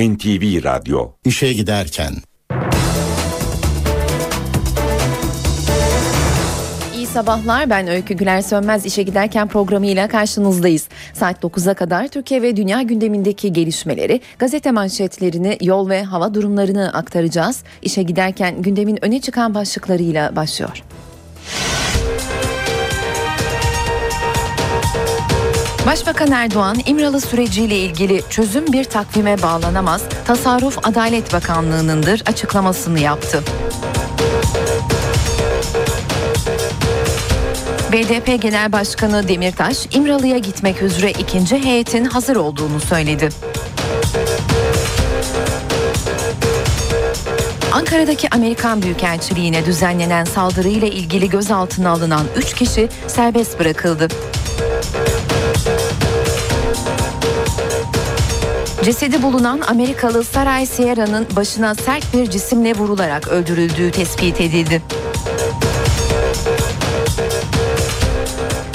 NTV Radyo İşe giderken İyi sabahlar ben Öykü Güler Sönmez işe giderken programıyla karşınızdayız. Saat 9'a kadar Türkiye ve dünya gündemindeki gelişmeleri, gazete manşetlerini, yol ve hava durumlarını aktaracağız. İşe giderken gündemin öne çıkan başlıklarıyla başlıyor. Başbakan Erdoğan İmralı süreciyle ilgili çözüm bir takvime bağlanamaz, tasarruf Adalet Bakanlığı'nındır açıklamasını yaptı. BDP Genel Başkanı Demirtaş, İmralı'ya gitmek üzere ikinci heyetin hazır olduğunu söyledi. Ankara'daki Amerikan Büyükelçiliğine düzenlenen saldırıyla ilgili gözaltına alınan 3 kişi serbest bırakıldı. Cesedi bulunan Amerikalı Saray Sierra'nın başına sert bir cisimle vurularak öldürüldüğü tespit edildi.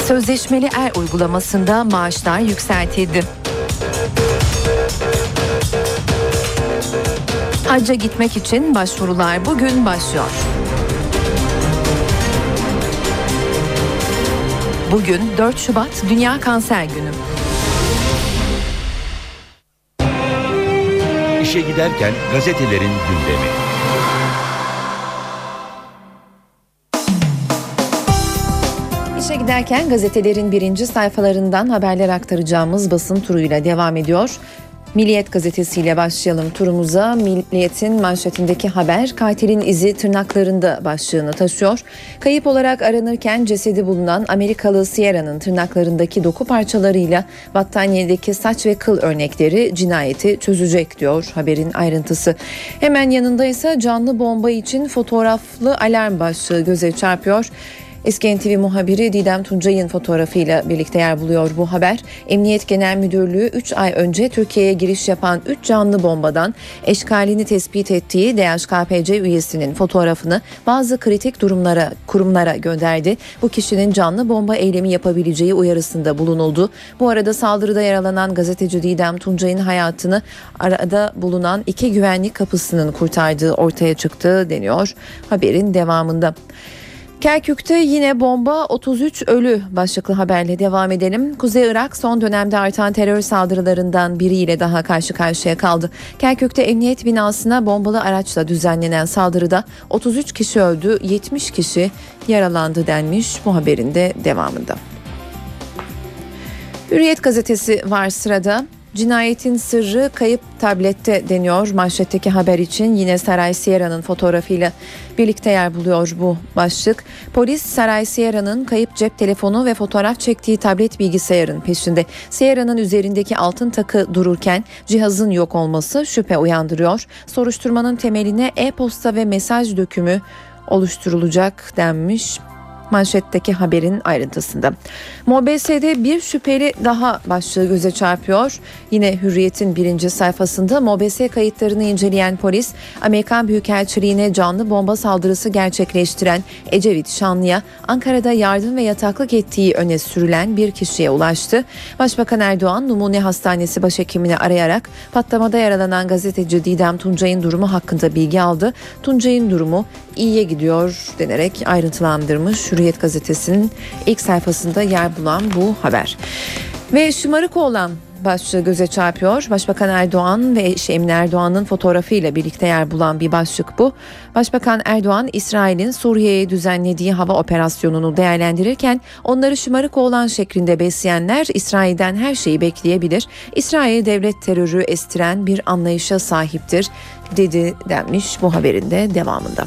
Sözleşmeli er uygulamasında maaşlar yükseltildi. Hacca gitmek için başvurular bugün başlıyor. Bugün 4 Şubat Dünya Kanser Günü. İşe giderken gazetelerin gündemi. İşe giderken gazetelerin birinci sayfalarından haberler aktaracağımız basın turuyla devam ediyor. Milliyet gazetesiyle başlayalım turumuza. Milliyet'in manşetindeki haber katilin izi tırnaklarında başlığını taşıyor. Kayıp olarak aranırken cesedi bulunan Amerikalı Sierra'nın tırnaklarındaki doku parçalarıyla battaniyedeki saç ve kıl örnekleri cinayeti çözecek diyor haberin ayrıntısı. Hemen yanında ise canlı bomba için fotoğraflı alarm başlığı göze çarpıyor. Eski NTV muhabiri Didem Tuncay'ın fotoğrafıyla birlikte yer buluyor bu haber. Emniyet Genel Müdürlüğü 3 ay önce Türkiye'ye giriş yapan 3 canlı bombadan eşkalini tespit ettiği DHKPC üyesinin fotoğrafını bazı kritik durumlara kurumlara gönderdi. Bu kişinin canlı bomba eylemi yapabileceği uyarısında bulunuldu. Bu arada saldırıda yaralanan gazeteci Didem Tuncay'ın hayatını arada bulunan iki güvenlik kapısının kurtardığı ortaya çıktı deniyor haberin devamında. Kerkük'te yine bomba 33 ölü başlıklı haberle devam edelim. Kuzey Irak son dönemde artan terör saldırılarından biriyle daha karşı karşıya kaldı. Kerkük'te emniyet binasına bombalı araçla düzenlenen saldırıda 33 kişi öldü, 70 kişi yaralandı denmiş bu haberin de devamında. Hürriyet gazetesi var sırada. Cinayetin sırrı kayıp tablette deniyor. Manşetteki haber için yine Saray Sierra'nın fotoğrafıyla birlikte yer buluyor bu başlık. Polis Saray Sierra'nın kayıp cep telefonu ve fotoğraf çektiği tablet bilgisayarın peşinde. Sierra'nın üzerindeki altın takı dururken cihazın yok olması şüphe uyandırıyor. Soruşturmanın temeline e-posta ve mesaj dökümü oluşturulacak denmiş manşetteki haberin ayrıntısında. MOBS'de bir şüpheli daha başlığı göze çarpıyor. Yine Hürriyet'in birinci sayfasında MOBS kayıtlarını inceleyen polis Amerikan Büyükelçiliğine canlı bomba saldırısı gerçekleştiren Ecevit Şanlı'ya Ankara'da yardım ve yataklık ettiği öne sürülen bir kişiye ulaştı. Başbakan Erdoğan Numune Hastanesi başhekimini arayarak patlamada yaralanan gazeteci Didem Tuncay'ın durumu hakkında bilgi aldı. Tuncay'ın durumu iyiye gidiyor denerek ayrıntılandırmış Hürriyet gazetesinin ilk sayfasında yer bulan bu haber. Ve şımarık olan başlığı göze çarpıyor. Başbakan Erdoğan ve eşi Emine Erdoğan'ın fotoğrafıyla birlikte yer bulan bir başlık bu. Başbakan Erdoğan İsrail'in Suriye'ye düzenlediği hava operasyonunu değerlendirirken onları şımarık olan şeklinde besleyenler İsrail'den her şeyi bekleyebilir. İsrail devlet terörü estiren bir anlayışa sahiptir dedi denmiş bu haberin de devamında.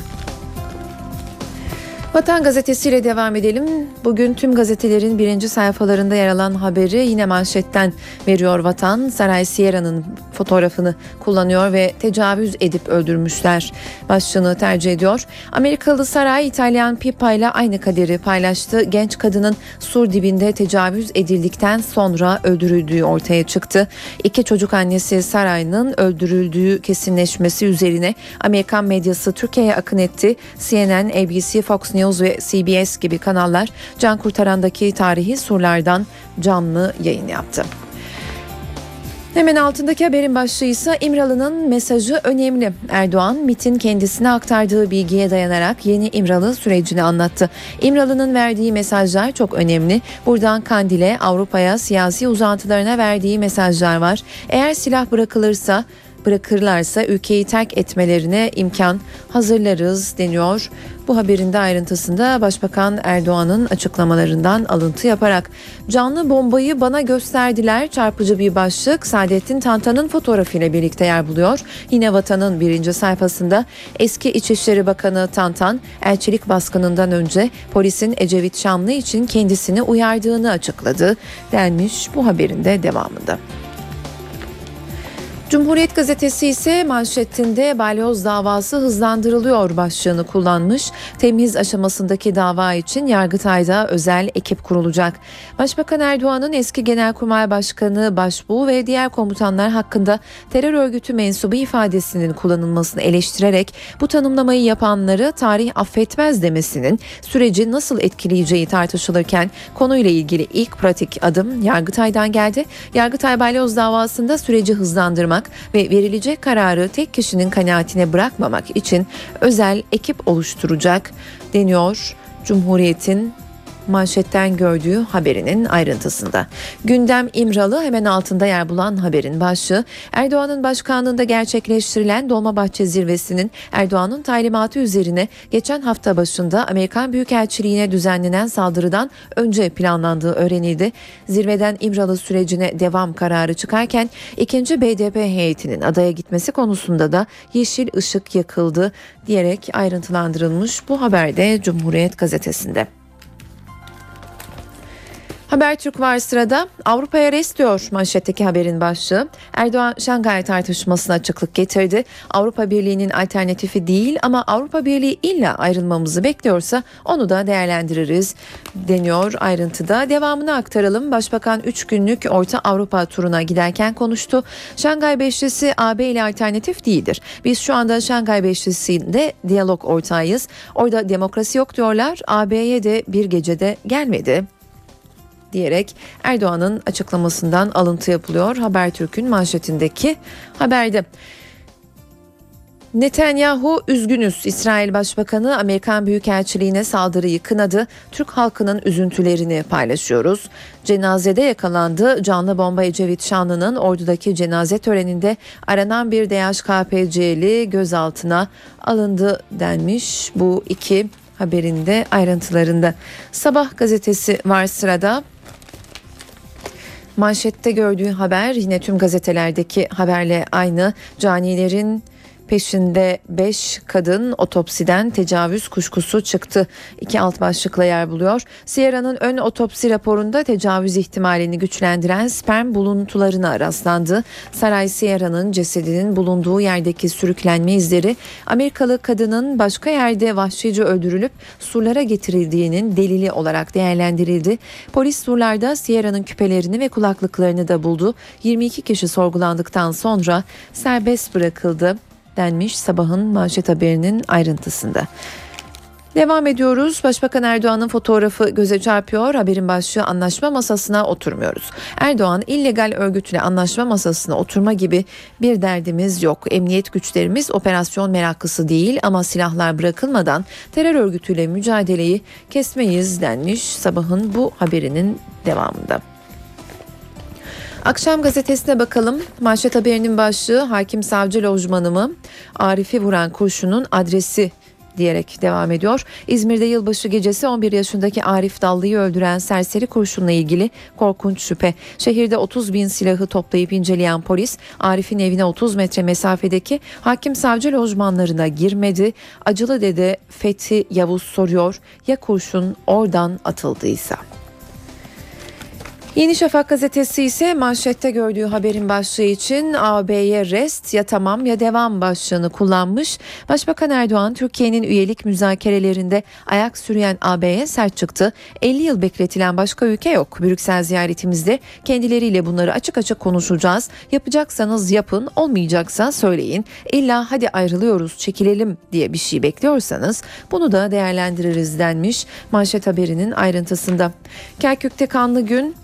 Vatan gazetesiyle devam edelim. Bugün tüm gazetelerin birinci sayfalarında yer alan haberi yine manşetten veriyor Vatan. Saray Sierra'nın fotoğrafını kullanıyor ve tecavüz edip öldürmüşler başlığını tercih ediyor. Amerikalı Saray İtalyan Pippa ile aynı kaderi paylaştı. Genç kadının sur dibinde tecavüz edildikten sonra öldürüldüğü ortaya çıktı. İki çocuk annesi Saray'ın öldürüldüğü kesinleşmesi üzerine Amerikan medyası Türkiye'ye akın etti. CNN, ABC, Fox News ve CBS gibi kanallar can kurtarandaki tarihi surlardan canlı yayın yaptı. Hemen altındaki haberin başlığı ise İmralı'nın mesajı önemli. Erdoğan MIT'in kendisine aktardığı bilgiye dayanarak yeni İmralı sürecini anlattı. İmralı'nın verdiği mesajlar çok önemli. Buradan Kandil'e, Avrupa'ya, siyasi uzantılarına verdiği mesajlar var. Eğer silah bırakılırsa bırakırlarsa ülkeyi terk etmelerine imkan hazırlarız deniyor. Bu haberin de ayrıntısında Başbakan Erdoğan'ın açıklamalarından alıntı yaparak canlı bombayı bana gösterdiler çarpıcı bir başlık Saadettin Tantan'ın fotoğrafıyla birlikte yer buluyor. Yine Vatan'ın birinci sayfasında eski İçişleri Bakanı Tantan elçilik baskınından önce polisin Ecevit Şamlı için kendisini uyardığını açıkladı denmiş bu haberin de devamında. Cumhuriyet gazetesi ise manşetinde balyoz davası hızlandırılıyor başlığını kullanmış. Temiz aşamasındaki dava için Yargıtay'da özel ekip kurulacak. Başbakan Erdoğan'ın eski Genelkurmay Başkanı Başbuğ ve diğer komutanlar hakkında terör örgütü mensubu ifadesinin kullanılmasını eleştirerek bu tanımlamayı yapanları tarih affetmez demesinin süreci nasıl etkileyeceği tartışılırken konuyla ilgili ilk pratik adım Yargıtay'dan geldi. Yargıtay balyoz davasında süreci hızlandırmak almak ve verilecek kararı tek kişinin kanaatine bırakmamak için özel ekip oluşturacak deniyor. Cumhuriyet'in manşetten gördüğü haberinin ayrıntısında. Gündem İmralı hemen altında yer bulan haberin başlığı Erdoğan'ın başkanlığında gerçekleştirilen Dolmabahçe zirvesinin Erdoğan'ın talimatı üzerine geçen hafta başında Amerikan Büyükelçiliğine düzenlenen saldırıdan önce planlandığı öğrenildi. Zirveden İmralı sürecine devam kararı çıkarken ikinci BDP heyetinin adaya gitmesi konusunda da yeşil ışık yakıldı diyerek ayrıntılandırılmış bu haberde Cumhuriyet gazetesinde. Habertürk var sırada. Avrupa'ya res diyor manşetteki haberin başlığı. Erdoğan Şangay tartışmasına açıklık getirdi. Avrupa Birliği'nin alternatifi değil ama Avrupa Birliği illa ayrılmamızı bekliyorsa onu da değerlendiririz deniyor ayrıntıda. Devamını aktaralım. Başbakan 3 günlük Orta Avrupa turuna giderken konuştu. Şangay Beşlisi AB ile alternatif değildir. Biz şu anda Şangay Beşlisi'nde diyalog ortağıyız. Orada demokrasi yok diyorlar. AB'ye de bir gecede gelmedi diyerek Erdoğan'ın açıklamasından alıntı yapılıyor Habertürk'ün manşetindeki haberde. Netanyahu üzgünüz. İsrail Başbakanı Amerikan Büyükelçiliğine saldırıyı kınadı. Türk halkının üzüntülerini paylaşıyoruz. Cenazede yakalandı. Canlı bomba Ecevit Şanlı'nın ordudaki cenaze töreninde aranan bir DHKPC'li gözaltına alındı denmiş. Bu iki haberinde ayrıntılarında. Sabah gazetesi var sırada. Manşette gördüğü haber yine tüm gazetelerdeki haberle aynı. Canilerin Peşinde 5 kadın otopsiden tecavüz kuşkusu çıktı. İki alt başlıkla yer buluyor. Sierra'nın ön otopsi raporunda tecavüz ihtimalini güçlendiren sperm buluntularına rastlandı. Saray Sierra'nın cesedinin bulunduğu yerdeki sürüklenme izleri Amerikalı kadının başka yerde vahşice öldürülüp surlara getirildiğinin delili olarak değerlendirildi. Polis surlarda Sierra'nın küpelerini ve kulaklıklarını da buldu. 22 kişi sorgulandıktan sonra serbest bırakıldı denmiş sabahın manşet haberinin ayrıntısında. Devam ediyoruz. Başbakan Erdoğan'ın fotoğrafı göze çarpıyor. Haberin başlığı anlaşma masasına oturmuyoruz. Erdoğan illegal örgütle anlaşma masasına oturma gibi bir derdimiz yok. Emniyet güçlerimiz operasyon meraklısı değil ama silahlar bırakılmadan terör örgütüyle mücadeleyi kesmeyiz denmiş sabahın bu haberinin devamında. Akşam gazetesine bakalım. Manşet haberinin başlığı hakim savcı lojmanı mı? Arif'i vuran kurşunun adresi diyerek devam ediyor. İzmir'de yılbaşı gecesi 11 yaşındaki Arif Dallı'yı öldüren serseri kurşunla ilgili korkunç şüphe. Şehirde 30 bin silahı toplayıp inceleyen polis Arif'in evine 30 metre mesafedeki hakim savcı lojmanlarına girmedi. Acılı dede Fethi Yavuz soruyor ya kurşun oradan atıldıysa? Yeni Şafak gazetesi ise manşette gördüğü haberin başlığı için AB'ye rest ya tamam ya devam başlığını kullanmış. Başbakan Erdoğan Türkiye'nin üyelik müzakerelerinde ayak sürüyen AB'ye sert çıktı. 50 yıl bekletilen başka ülke yok. Brüksel ziyaretimizde kendileriyle bunları açık açık konuşacağız. Yapacaksanız yapın, olmayacaksa söyleyin. İlla hadi ayrılıyoruz, çekilelim diye bir şey bekliyorsanız bunu da değerlendiririz denmiş manşet haberinin ayrıntısında. Kerkük'te kanlı gün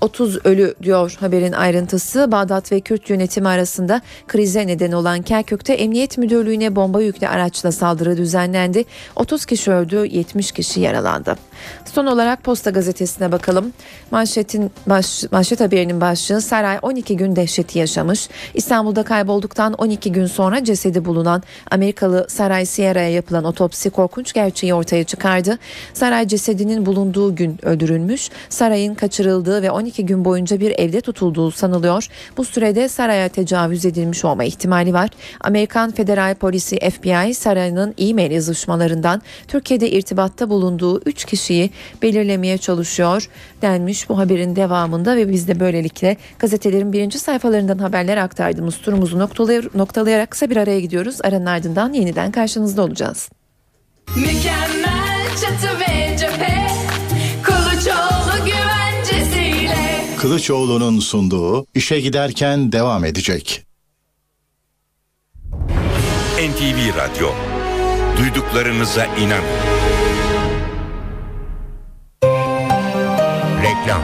30 ölü diyor haberin ayrıntısı. Bağdat ve Kürt yönetimi arasında krize neden olan Kerkük'te Emniyet Müdürlüğü'ne bomba yüklü araçla saldırı düzenlendi. 30 kişi öldü, 70 kişi yaralandı. Son olarak Posta Gazetesi'ne bakalım. Manşetin baş, manşet haberinin başlığı Saray 12 gün dehşeti yaşamış. İstanbul'da kaybolduktan 12 gün sonra cesedi bulunan Amerikalı Saray Sierra'ya yapılan otopsi korkunç gerçeği ortaya çıkardı. Saray cesedinin bulunduğu gün öldürülmüş. Saray'ın kaçırıldığı ve 12 gün boyunca bir evde tutulduğu sanılıyor. Bu sürede Saray'a tecavüz edilmiş olma ihtimali var. Amerikan Federal Polisi FBI Saray'ın e-mail yazışmalarından Türkiye'de irtibatta bulunduğu 3 kişiyi belirlemeye çalışıyor denmiş bu haberin devamında ve biz de böylelikle gazetelerin birinci sayfalarından haberler aktardığımız turumuzu noktalayarak kısa bir araya gidiyoruz. Aranın ardından yeniden karşınızda olacağız. Mükemmel çatı ve cephe Kılıçoğlu'nun sunduğu işe giderken devam edecek. NTV Radyo. Duyduklarınıza inanın. Reklam.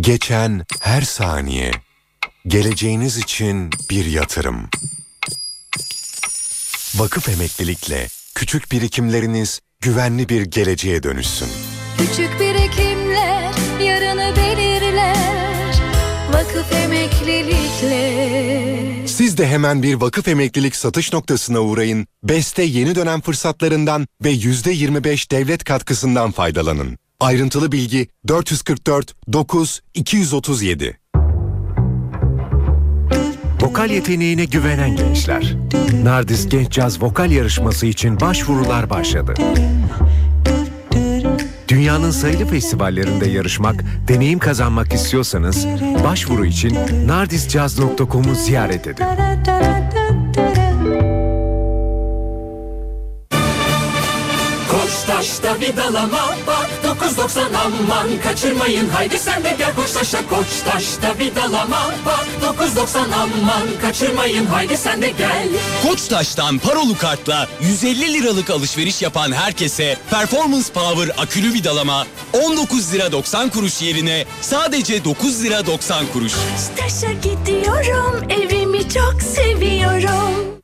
Geçen her saniye geleceğiniz için bir yatırım. Vakıf emeklilikle küçük birikimleriniz güvenli bir geleceğe dönüşsün. Küçük birikimler yarını belirler Vakıf emeklilikle Siz de hemen bir vakıf emeklilik satış noktasına uğrayın. Beste yeni dönem fırsatlarından ve %25 devlet katkısından faydalanın. Ayrıntılı bilgi 444 9 237. Vokal yeteneğine güvenen gençler. Nardis Genç Caz Vokal Yarışması için başvurular başladı. Dünyanın sayılı festivallerinde yarışmak, deneyim kazanmak istiyorsanız başvuru için nardiscaz.com'u ziyaret edin. Koçtaş'ta bir dalama bak 9.90 aman kaçırmayın. Haydi sen de gel Koçtaş'a Koçtaş'ta bir dalama bak 9.90 aman kaçırmayın. Haydi sen de gel. Koçtaş'tan parolu kartla 150 liralık alışveriş yapan herkese Performance Power akülü vidalama 19 lira 90 kuruş yerine sadece 9 lira 90 kuruş. Taşa gidiyorum evimi çok seviyorum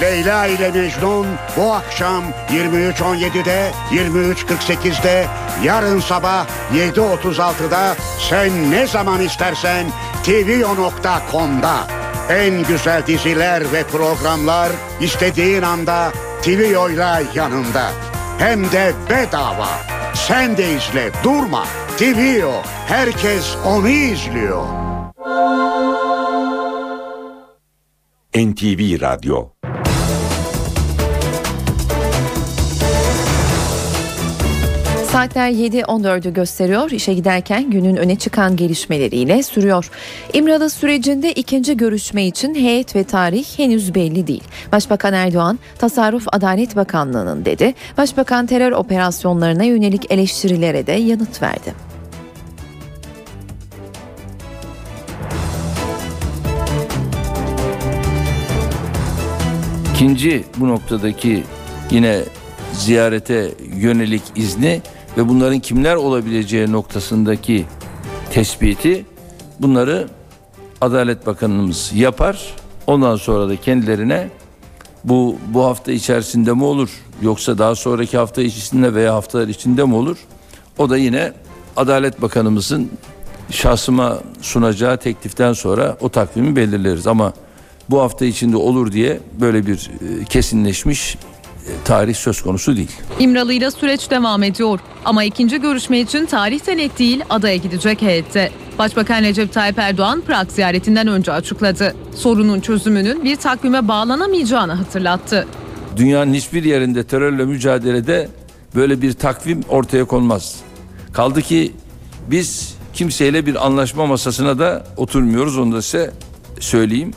Leyla ile Mecnun bu akşam 23.17'de, 23.48'de, yarın sabah 7.36'da sen ne zaman istersen tvyo.com'da. En güzel diziler ve programlar istediğin anda TVO'yla yanında. Hem de bedava. Sen de izle durma. TVO herkes onu izliyor. NTV Radyo. Saatler 7.14'ü gösteriyor. İşe giderken günün öne çıkan gelişmeleriyle sürüyor. İmralı sürecinde ikinci görüşme için heyet ve tarih henüz belli değil. Başbakan Erdoğan, Tasarruf Adalet Bakanlığı'nın dedi. Başbakan terör operasyonlarına yönelik eleştirilere de yanıt verdi. İkinci bu noktadaki yine ziyarete yönelik izni ve bunların kimler olabileceği noktasındaki tespiti bunları Adalet Bakanımız yapar. Ondan sonra da kendilerine bu bu hafta içerisinde mi olur yoksa daha sonraki hafta içerisinde veya haftalar içinde mi olur? O da yine Adalet Bakanımızın şahsıma sunacağı tekliften sonra o takvimi belirleriz ama bu hafta içinde olur diye böyle bir e, kesinleşmiş tarih söz konusu değil. İmralı'yla süreç devam ediyor. Ama ikinci görüşme için tarihte net değil adaya gidecek heyette. Başbakan Recep Tayyip Erdoğan Prag ziyaretinden önce açıkladı. Sorunun çözümünün bir takvime bağlanamayacağını hatırlattı. Dünyanın hiçbir yerinde terörle mücadelede böyle bir takvim ortaya konmaz. Kaldı ki biz kimseyle bir anlaşma masasına da oturmuyoruz onu da size söyleyeyim.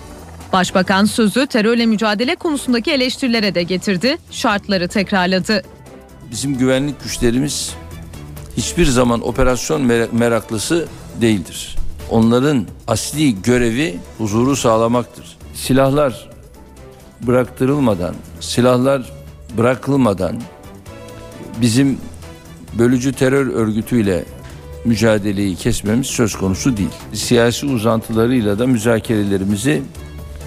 Başbakan sözü terörle mücadele konusundaki eleştirilere de getirdi, şartları tekrarladı. Bizim güvenlik güçlerimiz hiçbir zaman operasyon mer- meraklısı değildir. Onların asli görevi huzuru sağlamaktır. Silahlar bıraktırılmadan, silahlar bırakılmadan bizim bölücü terör örgütüyle mücadeleyi kesmemiz söz konusu değil. Siyasi uzantılarıyla da müzakerelerimizi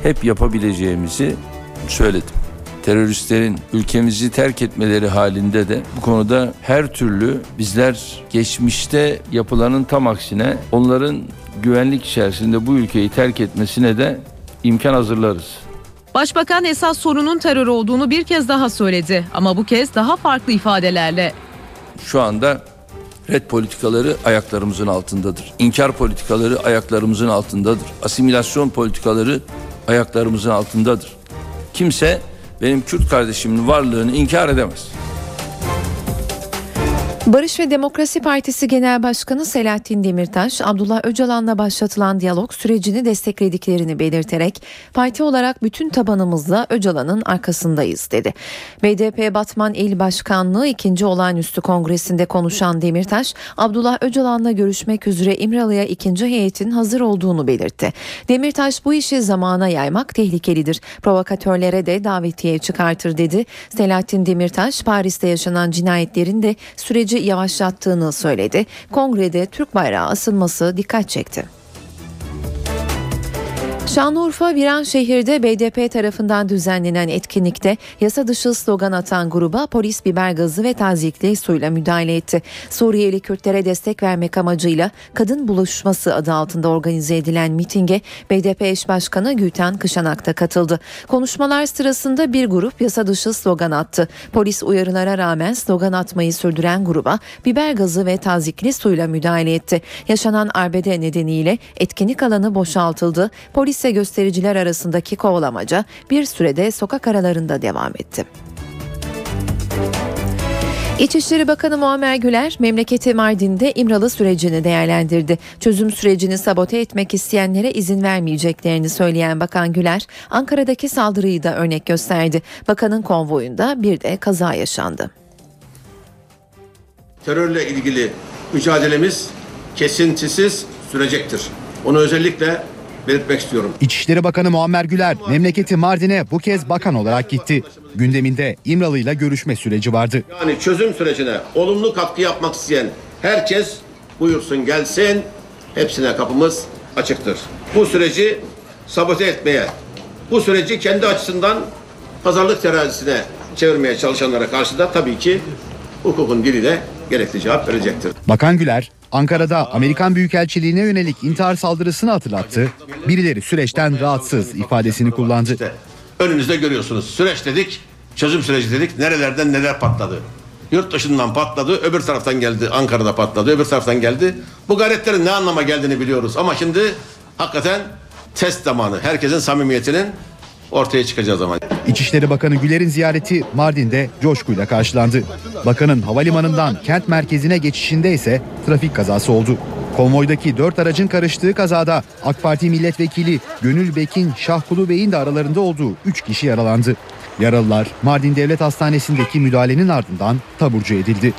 hep yapabileceğimizi söyledim. Teröristlerin ülkemizi terk etmeleri halinde de bu konuda her türlü bizler geçmişte yapılanın tam aksine onların güvenlik içerisinde bu ülkeyi terk etmesine de imkan hazırlarız. Başbakan esas sorunun terör olduğunu bir kez daha söyledi ama bu kez daha farklı ifadelerle. Şu anda red politikaları ayaklarımızın altındadır. İnkar politikaları ayaklarımızın altındadır. Asimilasyon politikaları ayaklarımızın altındadır. Kimse benim Kürt kardeşimin varlığını inkar edemez. Barış ve Demokrasi Partisi Genel Başkanı Selahattin Demirtaş, Abdullah Öcalan'la başlatılan diyalog sürecini desteklediklerini belirterek parti olarak bütün tabanımızla Öcalan'ın arkasındayız dedi. BDP Batman İl Başkanlığı 2. Olağanüstü Kongresi'nde konuşan Demirtaş, Abdullah Öcalan'la görüşmek üzere İmralı'ya ikinci heyetin hazır olduğunu belirtti. Demirtaş bu işi zamana yaymak tehlikelidir. Provokatörlere de davetiye çıkartır dedi. Selahattin Demirtaş, Paris'te yaşanan cinayetlerin de süreci yavaşlattığını söyledi. Kongrede Türk bayrağı asılması dikkat çekti. Şanlıurfa Viranşehir'de BDP tarafından düzenlenen etkinlikte yasa dışı slogan atan gruba polis biber gazı ve tazikli suyla müdahale etti. Suriyeli Kürtlere destek vermek amacıyla kadın buluşması adı altında organize edilen mitinge BDP eş başkanı Gülten Kışanak da katıldı. Konuşmalar sırasında bir grup yasa dışı slogan attı. Polis uyarılara rağmen slogan atmayı sürdüren gruba biber gazı ve tazikli suyla müdahale etti. Yaşanan arbede nedeniyle etkinlik alanı boşaltıldı. Polis ise göstericiler arasındaki kovalamaca bir sürede sokak aralarında devam etti. İçişleri Bakanı Muammer Güler memleketi Mardin'de İmralı sürecini değerlendirdi. Çözüm sürecini sabote etmek isteyenlere izin vermeyeceklerini söyleyen Bakan Güler, Ankara'daki saldırıyı da örnek gösterdi. Bakanın konvoyunda bir de kaza yaşandı. Terörle ilgili mücadelemiz kesintisiz sürecektir. Onu özellikle belirtmek istiyorum. İçişleri Bakanı Muammer Güler memleketi Mardin'e bu kez bakan olarak gitti. Gündeminde İmralı ile görüşme süreci vardı. Yani çözüm sürecine olumlu katkı yapmak isteyen herkes buyursun gelsin. Hepsine kapımız açıktır. Bu süreci sabote etmeye, bu süreci kendi açısından pazarlık terazisine çevirmeye çalışanlara karşı da tabii ki hukukun diliyle gerekli cevap verecektir. Bakan Güler Ankara'da Amerikan Büyükelçiliğine yönelik intihar saldırısını hatırlattı. Birileri süreçten rahatsız ifadesini kullandı. Önünüzde görüyorsunuz. Süreç dedik, çözüm süreci dedik. Nerelerden neler patladı. Yurt dışından patladı, öbür taraftan geldi. Ankara'da patladı, öbür taraftan geldi. Bu gayretlerin ne anlama geldiğini biliyoruz. Ama şimdi hakikaten test zamanı. Herkesin samimiyetinin ortaya çıkacağı zaman. İçişleri Bakanı Güler'in ziyareti Mardin'de coşkuyla karşılandı. Bakanın havalimanından kent merkezine geçişinde ise trafik kazası oldu. Konvoydaki dört aracın karıştığı kazada AK Parti milletvekili Gönül Bekin Şahkulu Bey'in de aralarında olduğu 3 kişi yaralandı. Yaralılar Mardin Devlet Hastanesi'ndeki müdahalenin ardından taburcu edildi.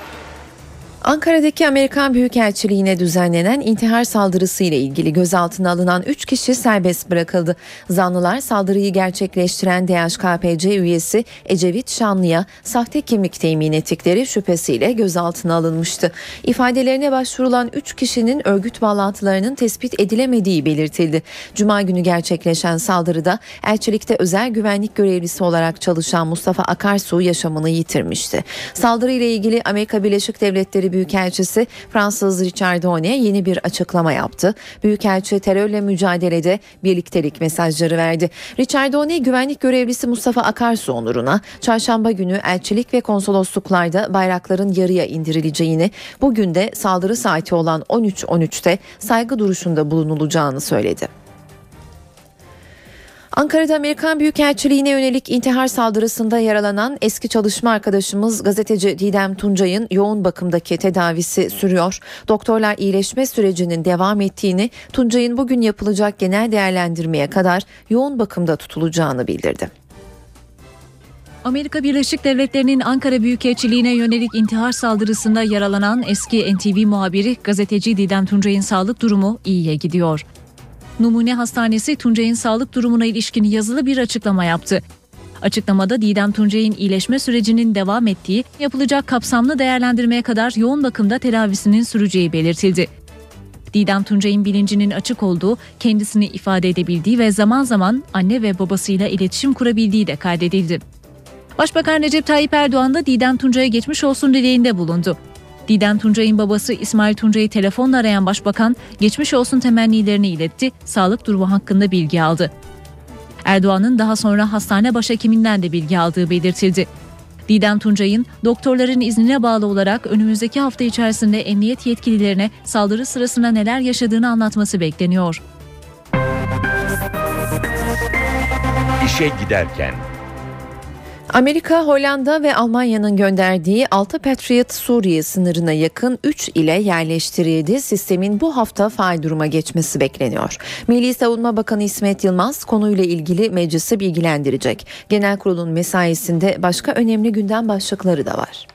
Ankara'daki Amerikan Büyükelçiliğine düzenlenen intihar saldırısı ile ilgili gözaltına alınan 3 kişi serbest bırakıldı. Zanlılar saldırıyı gerçekleştiren DHKPC üyesi Ecevit Şanlı'ya sahte kimlik temin ettikleri şüphesiyle gözaltına alınmıştı. İfadelerine başvurulan 3 kişinin örgüt bağlantılarının tespit edilemediği belirtildi. Cuma günü gerçekleşen saldırıda elçilikte özel güvenlik görevlisi olarak çalışan Mustafa Akarsu yaşamını yitirmişti. Saldırıyla ilgili Amerika Birleşik Devletleri Büyükelçisi Fransız Richard Done yeni bir açıklama yaptı. Büyükelçi terörle mücadelede birliktelik mesajları verdi. Richard Done güvenlik görevlisi Mustafa Akarsu onuruna çarşamba günü elçilik ve konsolosluklarda bayrakların yarıya indirileceğini, bugün de saldırı saati olan 13.13'te saygı duruşunda bulunulacağını söyledi. Ankara'da Amerikan Büyükelçiliğine yönelik intihar saldırısında yaralanan eski çalışma arkadaşımız gazeteci Didem Tuncay'ın yoğun bakımdaki tedavisi sürüyor. Doktorlar iyileşme sürecinin devam ettiğini, Tuncay'ın bugün yapılacak genel değerlendirmeye kadar yoğun bakımda tutulacağını bildirdi. Amerika Birleşik Devletleri'nin Ankara Büyükelçiliğine yönelik intihar saldırısında yaralanan eski NTV muhabiri gazeteci Didem Tuncay'ın sağlık durumu iyiye gidiyor. Numune Hastanesi Tuncay'ın sağlık durumuna ilişkin yazılı bir açıklama yaptı. Açıklamada Didem Tuncay'ın iyileşme sürecinin devam ettiği, yapılacak kapsamlı değerlendirmeye kadar yoğun bakımda tedavisinin süreceği belirtildi. Didem Tuncay'ın bilincinin açık olduğu, kendisini ifade edebildiği ve zaman zaman anne ve babasıyla iletişim kurabildiği de kaydedildi. Başbakan Recep Tayyip Erdoğan da Didem Tuncay'a geçmiş olsun dileğinde bulundu. Didem Tuncay'ın babası İsmail Tuncay'ı telefonla arayan başbakan geçmiş olsun temennilerini iletti, sağlık durumu hakkında bilgi aldı. Erdoğan'ın daha sonra hastane başhekiminden de bilgi aldığı belirtildi. Didem Tuncay'ın doktorların iznine bağlı olarak önümüzdeki hafta içerisinde emniyet yetkililerine saldırı sırasında neler yaşadığını anlatması bekleniyor. İşe giderken Amerika, Hollanda ve Almanya'nın gönderdiği 6 Patriot Suriye sınırına yakın 3 ile yerleştirildi. Sistemin bu hafta faal duruma geçmesi bekleniyor. Milli Savunma Bakanı İsmet Yılmaz konuyla ilgili meclisi bilgilendirecek. Genel kurulun mesaisinde başka önemli gündem başlıkları da var.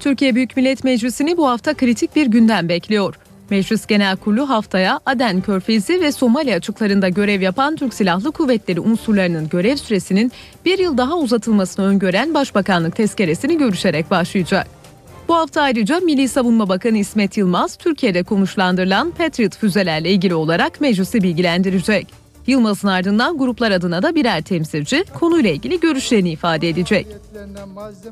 Türkiye Büyük Millet Meclisi'ni bu hafta kritik bir gündem bekliyor. Meclis Genel Kurulu haftaya Aden Körfezi ve Somali açıklarında görev yapan Türk Silahlı Kuvvetleri unsurlarının görev süresinin bir yıl daha uzatılmasını öngören Başbakanlık tezkeresini görüşerek başlayacak. Bu hafta ayrıca Milli Savunma Bakanı İsmet Yılmaz, Türkiye'de konuşlandırılan Patriot füzelerle ilgili olarak meclisi bilgilendirecek. Yılmaz'ın ardından gruplar adına da birer temsilci konuyla ilgili görüşlerini ifade edecek.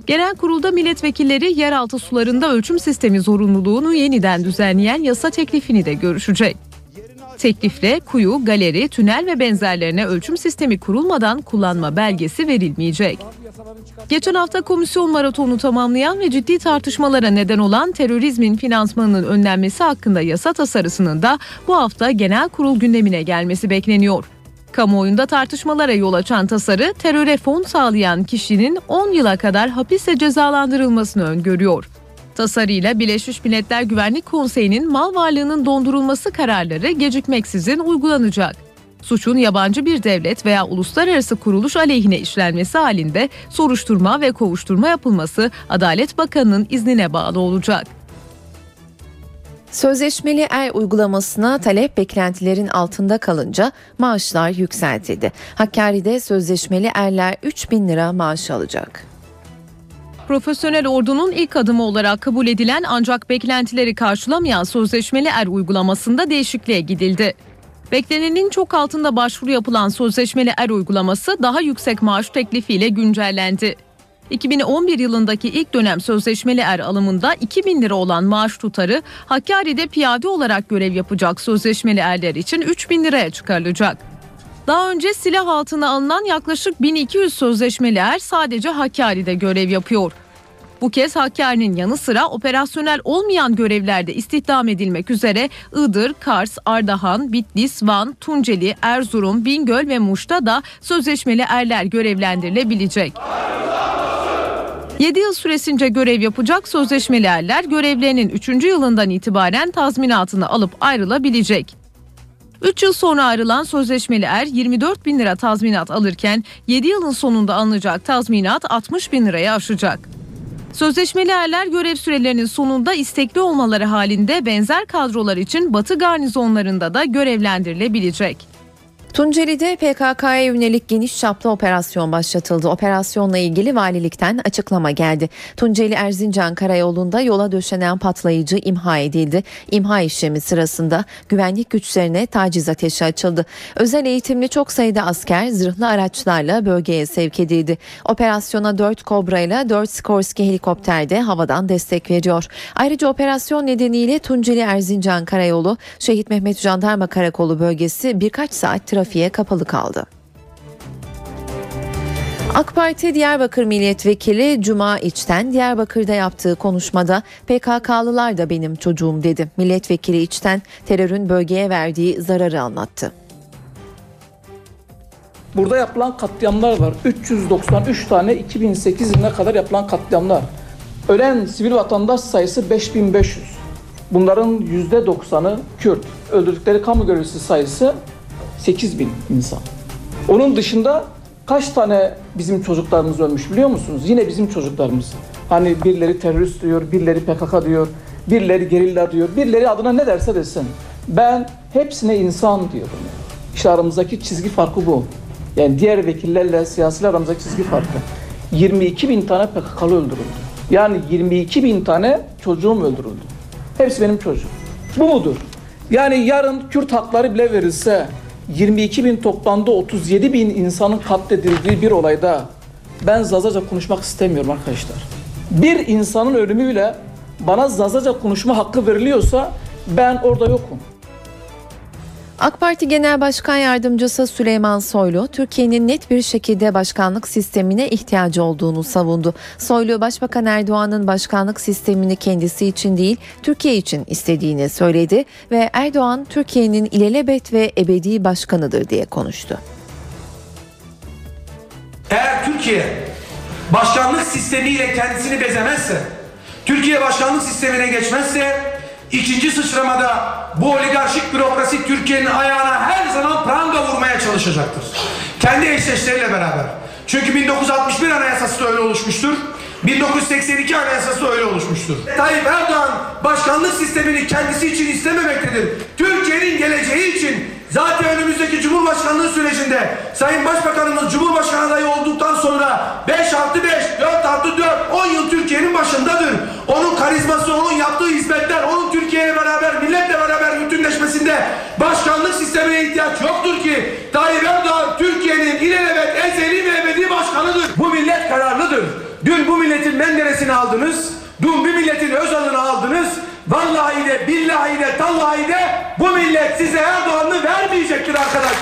Genel kurulda milletvekilleri yeraltı sularında ölçüm sistemi zorunluluğunu yeniden düzenleyen yasa teklifini de görüşecek. Teklifle kuyu, galeri, tünel ve benzerlerine ölçüm sistemi kurulmadan kullanma belgesi verilmeyecek. Geçen hafta komisyon maratonu tamamlayan ve ciddi tartışmalara neden olan terörizmin finansmanının önlenmesi hakkında yasa tasarısının da bu hafta genel kurul gündemine gelmesi bekleniyor. Kamuoyunda tartışmalara yol açan tasarı teröre fon sağlayan kişinin 10 yıla kadar hapiste cezalandırılmasını öngörüyor. Tasarıyla Birleşmiş Milletler Güvenlik Konseyi'nin mal varlığının dondurulması kararları gecikmeksizin uygulanacak. Suçun yabancı bir devlet veya uluslararası kuruluş aleyhine işlenmesi halinde soruşturma ve kovuşturma yapılması Adalet Bakanı'nın iznine bağlı olacak. Sözleşmeli er uygulamasına talep beklentilerin altında kalınca maaşlar yükseltildi. Hakkari'de sözleşmeli erler 3 bin lira maaş alacak. Profesyonel ordunun ilk adımı olarak kabul edilen ancak beklentileri karşılamayan sözleşmeli er uygulamasında değişikliğe gidildi. Beklenenin çok altında başvuru yapılan sözleşmeli er uygulaması daha yüksek maaş teklifiyle güncellendi. 2011 yılındaki ilk dönem sözleşmeli er alımında 2000 lira olan maaş tutarı Hakkari'de piyade olarak görev yapacak sözleşmeli erler için 3000 liraya çıkarılacak. Daha önce silah altına alınan yaklaşık 1200 sözleşmeli er sadece Hakkari'de görev yapıyor. Bu kez Hakkari'nin yanı sıra operasyonel olmayan görevlerde istihdam edilmek üzere Iğdır, Kars, Ardahan, Bitlis, Van, Tunceli, Erzurum, Bingöl ve Muş'ta da sözleşmeli erler görevlendirilebilecek. 7 yıl süresince görev yapacak sözleşmeli erler görevlerinin 3. yılından itibaren tazminatını alıp ayrılabilecek. 3 yıl sonra ayrılan sözleşmeli er 24 bin lira tazminat alırken 7 yılın sonunda alınacak tazminat 60 bin liraya aşacak. Sözleşmeli erler görev sürelerinin sonunda istekli olmaları halinde benzer kadrolar için Batı garnizonlarında da görevlendirilebilecek. Tunceli'de PKK'ya yönelik geniş çaplı operasyon başlatıldı. Operasyonla ilgili valilikten açıklama geldi. Tunceli Erzincan Karayolu'nda yola döşenen patlayıcı imha edildi. İmha işlemi sırasında güvenlik güçlerine taciz ateşi açıldı. Özel eğitimli çok sayıda asker zırhlı araçlarla bölgeye sevk edildi. Operasyona 4 Kobra ile 4 Skorsky helikopter de havadan destek veriyor. Ayrıca operasyon nedeniyle Tunceli Erzincan Karayolu, Şehit Mehmet Jandarma Karakolu bölgesi birkaç saat trafik trafiğe kapalı kaldı. AK Parti Diyarbakır Milletvekili Cuma İçten Diyarbakır'da yaptığı konuşmada PKK'lılar da benim çocuğum dedi. Milletvekili İçten terörün bölgeye verdiği zararı anlattı. Burada yapılan katliamlar var. 393 tane 2008 yılına kadar yapılan katliamlar. Ölen sivil vatandaş sayısı 5500. Bunların %90'ı Kürt. Öldürdükleri kamu görevlisi sayısı 8 bin insan. Onun dışında kaç tane bizim çocuklarımız ölmüş biliyor musunuz? Yine bizim çocuklarımız. Hani birileri terörist diyor, birileri PKK diyor, birileri gerilla diyor, birileri adına ne derse desin. Ben hepsine insan diyorum. İşte aramızdaki çizgi farkı bu. Yani diğer vekillerle siyasiler aramızdaki çizgi farkı. 22 bin tane PKK'lı öldürüldü. Yani 22 bin tane çocuğum öldürüldü. Hepsi benim çocuğum. Bu mudur? Yani yarın Kürt hakları bile verilse 22 bin toplamda 37 bin insanın katledildiği bir olayda ben zazaca konuşmak istemiyorum arkadaşlar. Bir insanın ölümüyle bana zazaca konuşma hakkı veriliyorsa ben orada yokum. AK Parti Genel Başkan Yardımcısı Süleyman Soylu, Türkiye'nin net bir şekilde başkanlık sistemine ihtiyacı olduğunu savundu. Soylu, Başbakan Erdoğan'ın başkanlık sistemini kendisi için değil, Türkiye için istediğini söyledi ve Erdoğan, Türkiye'nin ilelebet ve ebedi başkanıdır diye konuştu. Eğer Türkiye başkanlık sistemiyle kendisini bezemezse, Türkiye başkanlık sistemine geçmezse ikinci sıçramada bu oligarşik bürokrasi Türkiye'nin ayağına her zaman pranga vurmaya çalışacaktır. Kendi eşleşleriyle beraber. Çünkü 1961 Anayasası da öyle oluşmuştur. 1982 Anayasası öyle oluşmuştur. Tayyip Erdoğan başkanlık sistemini kendisi için istememektedir. Türkiye'nin geleceği için zaten önümüzdeki Cumhurbaşkanlığı sürecinde Sayın Başbakanımız Cumhurbaşkanı adayı olduktan sonra 5 artı 5, 4 artı 4, 10 yıl Türkiye'nin başındadır. Onun karizması, onun yaptığı hizmetler, onun Türkiye'yle beraber, milletle beraber bütünleşmesinde başkanlık sistemine ihtiyaç yoktur ki. Tayyip Erdoğan Türkiye'nin ilelebet, ezeli ve ebedi başkanıdır. Bu millet kararlıdır. Dün bu milletin Menderes'ini aldınız. Dün bu milletin Özal'ını aldınız. Vallahi de billahi de tallahi de bu millet size Erdoğan'ı vermeyecektir arkadaş.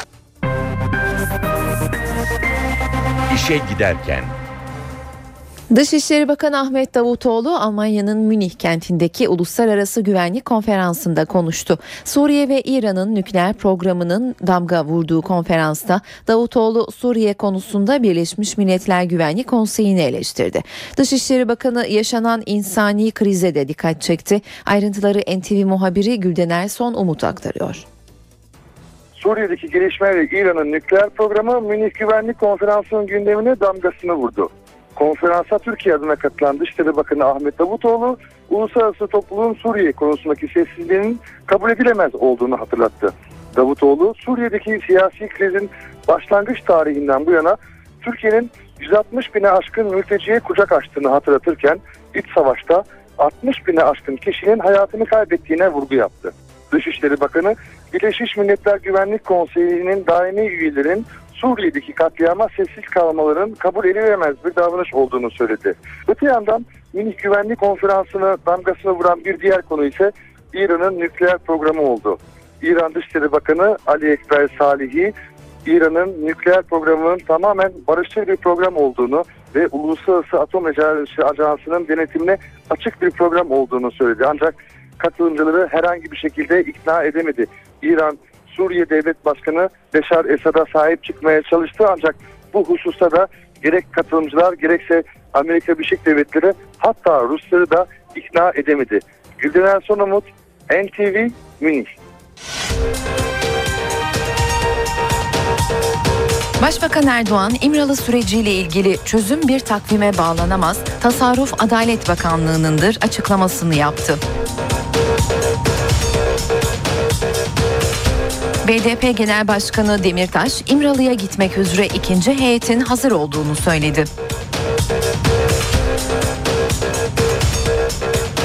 İşe giderken Dışişleri Bakanı Ahmet Davutoğlu Almanya'nın Münih kentindeki uluslararası güvenlik konferansında konuştu. Suriye ve İran'ın nükleer programının damga vurduğu konferansta Davutoğlu Suriye konusunda Birleşmiş Milletler Güvenlik Konseyi'ni eleştirdi. Dışişleri Bakanı yaşanan insani krize de dikkat çekti. Ayrıntıları NTV muhabiri Gülden Erson Umut aktarıyor. Suriye'deki gelişmeyle İran'ın nükleer programı Münih Güvenlik Konferansı'nın gündemine damgasını vurdu. Konferansa Türkiye adına katılan Dışişleri Bakanı Ahmet Davutoğlu, uluslararası topluluğun Suriye konusundaki sessizliğinin kabul edilemez olduğunu hatırlattı. Davutoğlu, Suriye'deki siyasi krizin başlangıç tarihinden bu yana Türkiye'nin 160 bine aşkın mülteciye kucak açtığını hatırlatırken iç savaşta 60 bine aşkın kişinin hayatını kaybettiğine vurgu yaptı. Dışişleri Bakanı, Birleşmiş Milletler Güvenlik Konseyi'nin daimi üyelerinin Suriye'deki katliama sessiz kalmaların kabul edilemez bir davranış olduğunu söyledi. Öte yandan Münih Güvenlik Konferansı'na damgasını vuran bir diğer konu ise İran'ın nükleer programı oldu. İran Dışişleri Bakanı Ali Ekber Salihi, İran'ın nükleer programının tamamen barışçıl bir program olduğunu ve Uluslararası Atom Ajansı'nın denetimine açık bir program olduğunu söyledi. Ancak katılımcıları herhangi bir şekilde ikna edemedi. İran Suriye Devlet Başkanı Beşar Esad'a sahip çıkmaya çalıştı ancak bu hususta da gerek katılımcılar gerekse Amerika Birleşik Devletleri hatta Rusları da ikna edemedi. Gülden Erson Umut, NTV, Münih. Başbakan Erdoğan İmralı süreciyle ilgili çözüm bir takvime bağlanamaz, tasarruf Adalet Bakanlığı'nındır açıklamasını yaptı. BDP Genel Başkanı Demirtaş, İmralı'ya gitmek üzere ikinci heyetin hazır olduğunu söyledi.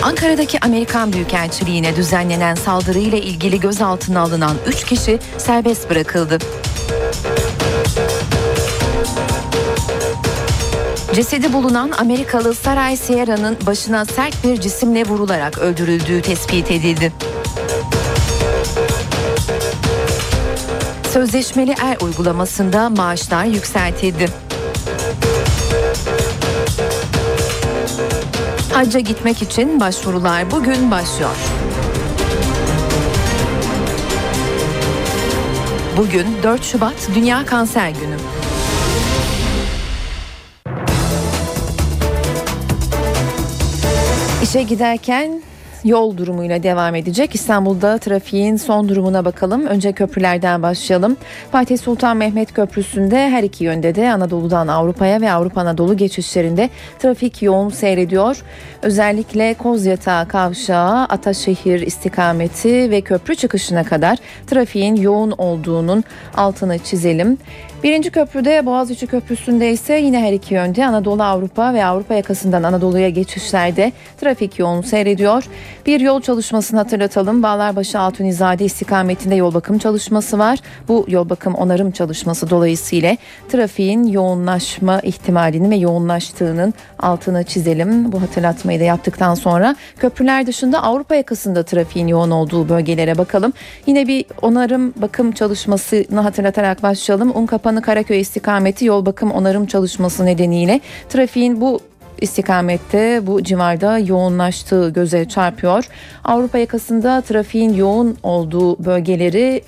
Ankara'daki Amerikan Büyükelçiliğine düzenlenen saldırıyla ilgili gözaltına alınan 3 kişi serbest bırakıldı. Cesedi bulunan Amerikalı Saray Sierra'nın başına sert bir cisimle vurularak öldürüldüğü tespit edildi. Sözleşmeli er uygulamasında maaşlar yükseltildi. Hacca gitmek için başvurular bugün başlıyor. Bugün 4 Şubat Dünya Kanser Günü. İşe giderken yol durumuyla devam edecek. İstanbul'da trafiğin son durumuna bakalım. Önce köprülerden başlayalım. Fatih Sultan Mehmet Köprüsü'nde her iki yönde de Anadolu'dan Avrupa'ya ve Avrupa Anadolu geçişlerinde trafik yoğun seyrediyor. Özellikle Kozyatağı Kavşağı, Ataşehir istikameti ve köprü çıkışına kadar trafiğin yoğun olduğunun altını çizelim. Birinci köprüde Boğaziçi Köprüsü'nde ise yine her iki yönde Anadolu Avrupa ve Avrupa yakasından Anadolu'ya geçişlerde trafik yoğun seyrediyor. Bir yol çalışmasını hatırlatalım. Bağlarbaşı Altunizade istikametinde yol bakım çalışması var. Bu yol bakım onarım çalışması dolayısıyla trafiğin yoğunlaşma ihtimalini ve yoğunlaştığının altını çizelim. Bu hatırlatmayı da yaptıktan sonra köprüler dışında Avrupa yakasında trafiğin yoğun olduğu bölgelere bakalım. Yine bir onarım bakım çalışmasını hatırlatarak başlayalım. Unkapanı Karaköy istikameti yol bakım onarım çalışması nedeniyle trafiğin bu istikamette bu civarda yoğunlaştığı göze çarpıyor. Avrupa yakasında trafiğin yoğun olduğu bölgeleri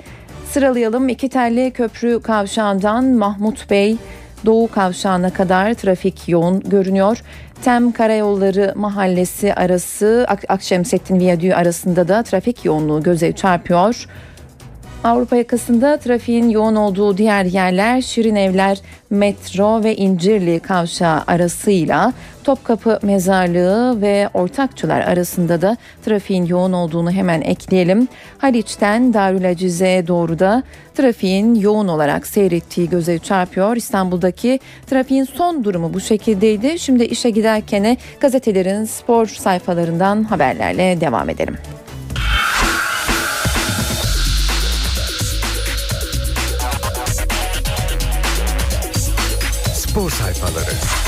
sıralayalım. İki telli köprü kavşağından Mahmut Bey Doğu kavşağına kadar trafik yoğun görünüyor. Tem Karayolları Mahallesi arası Ak- Akşemsettin Viyadüğü arasında da trafik yoğunluğu göze çarpıyor. Avrupa yakasında trafiğin yoğun olduğu diğer yerler Şirin Evler, Metro ve İncirli kavşağı arasıyla Topkapı Mezarlığı ve Ortakçılar arasında da trafiğin yoğun olduğunu hemen ekleyelim. Haliç'ten Darülacize'ye doğru da trafiğin yoğun olarak seyrettiği göze çarpıyor. İstanbul'daki trafiğin son durumu bu şekildeydi. Şimdi işe giderken gazetelerin spor sayfalarından haberlerle devam edelim. Spor sayfaları.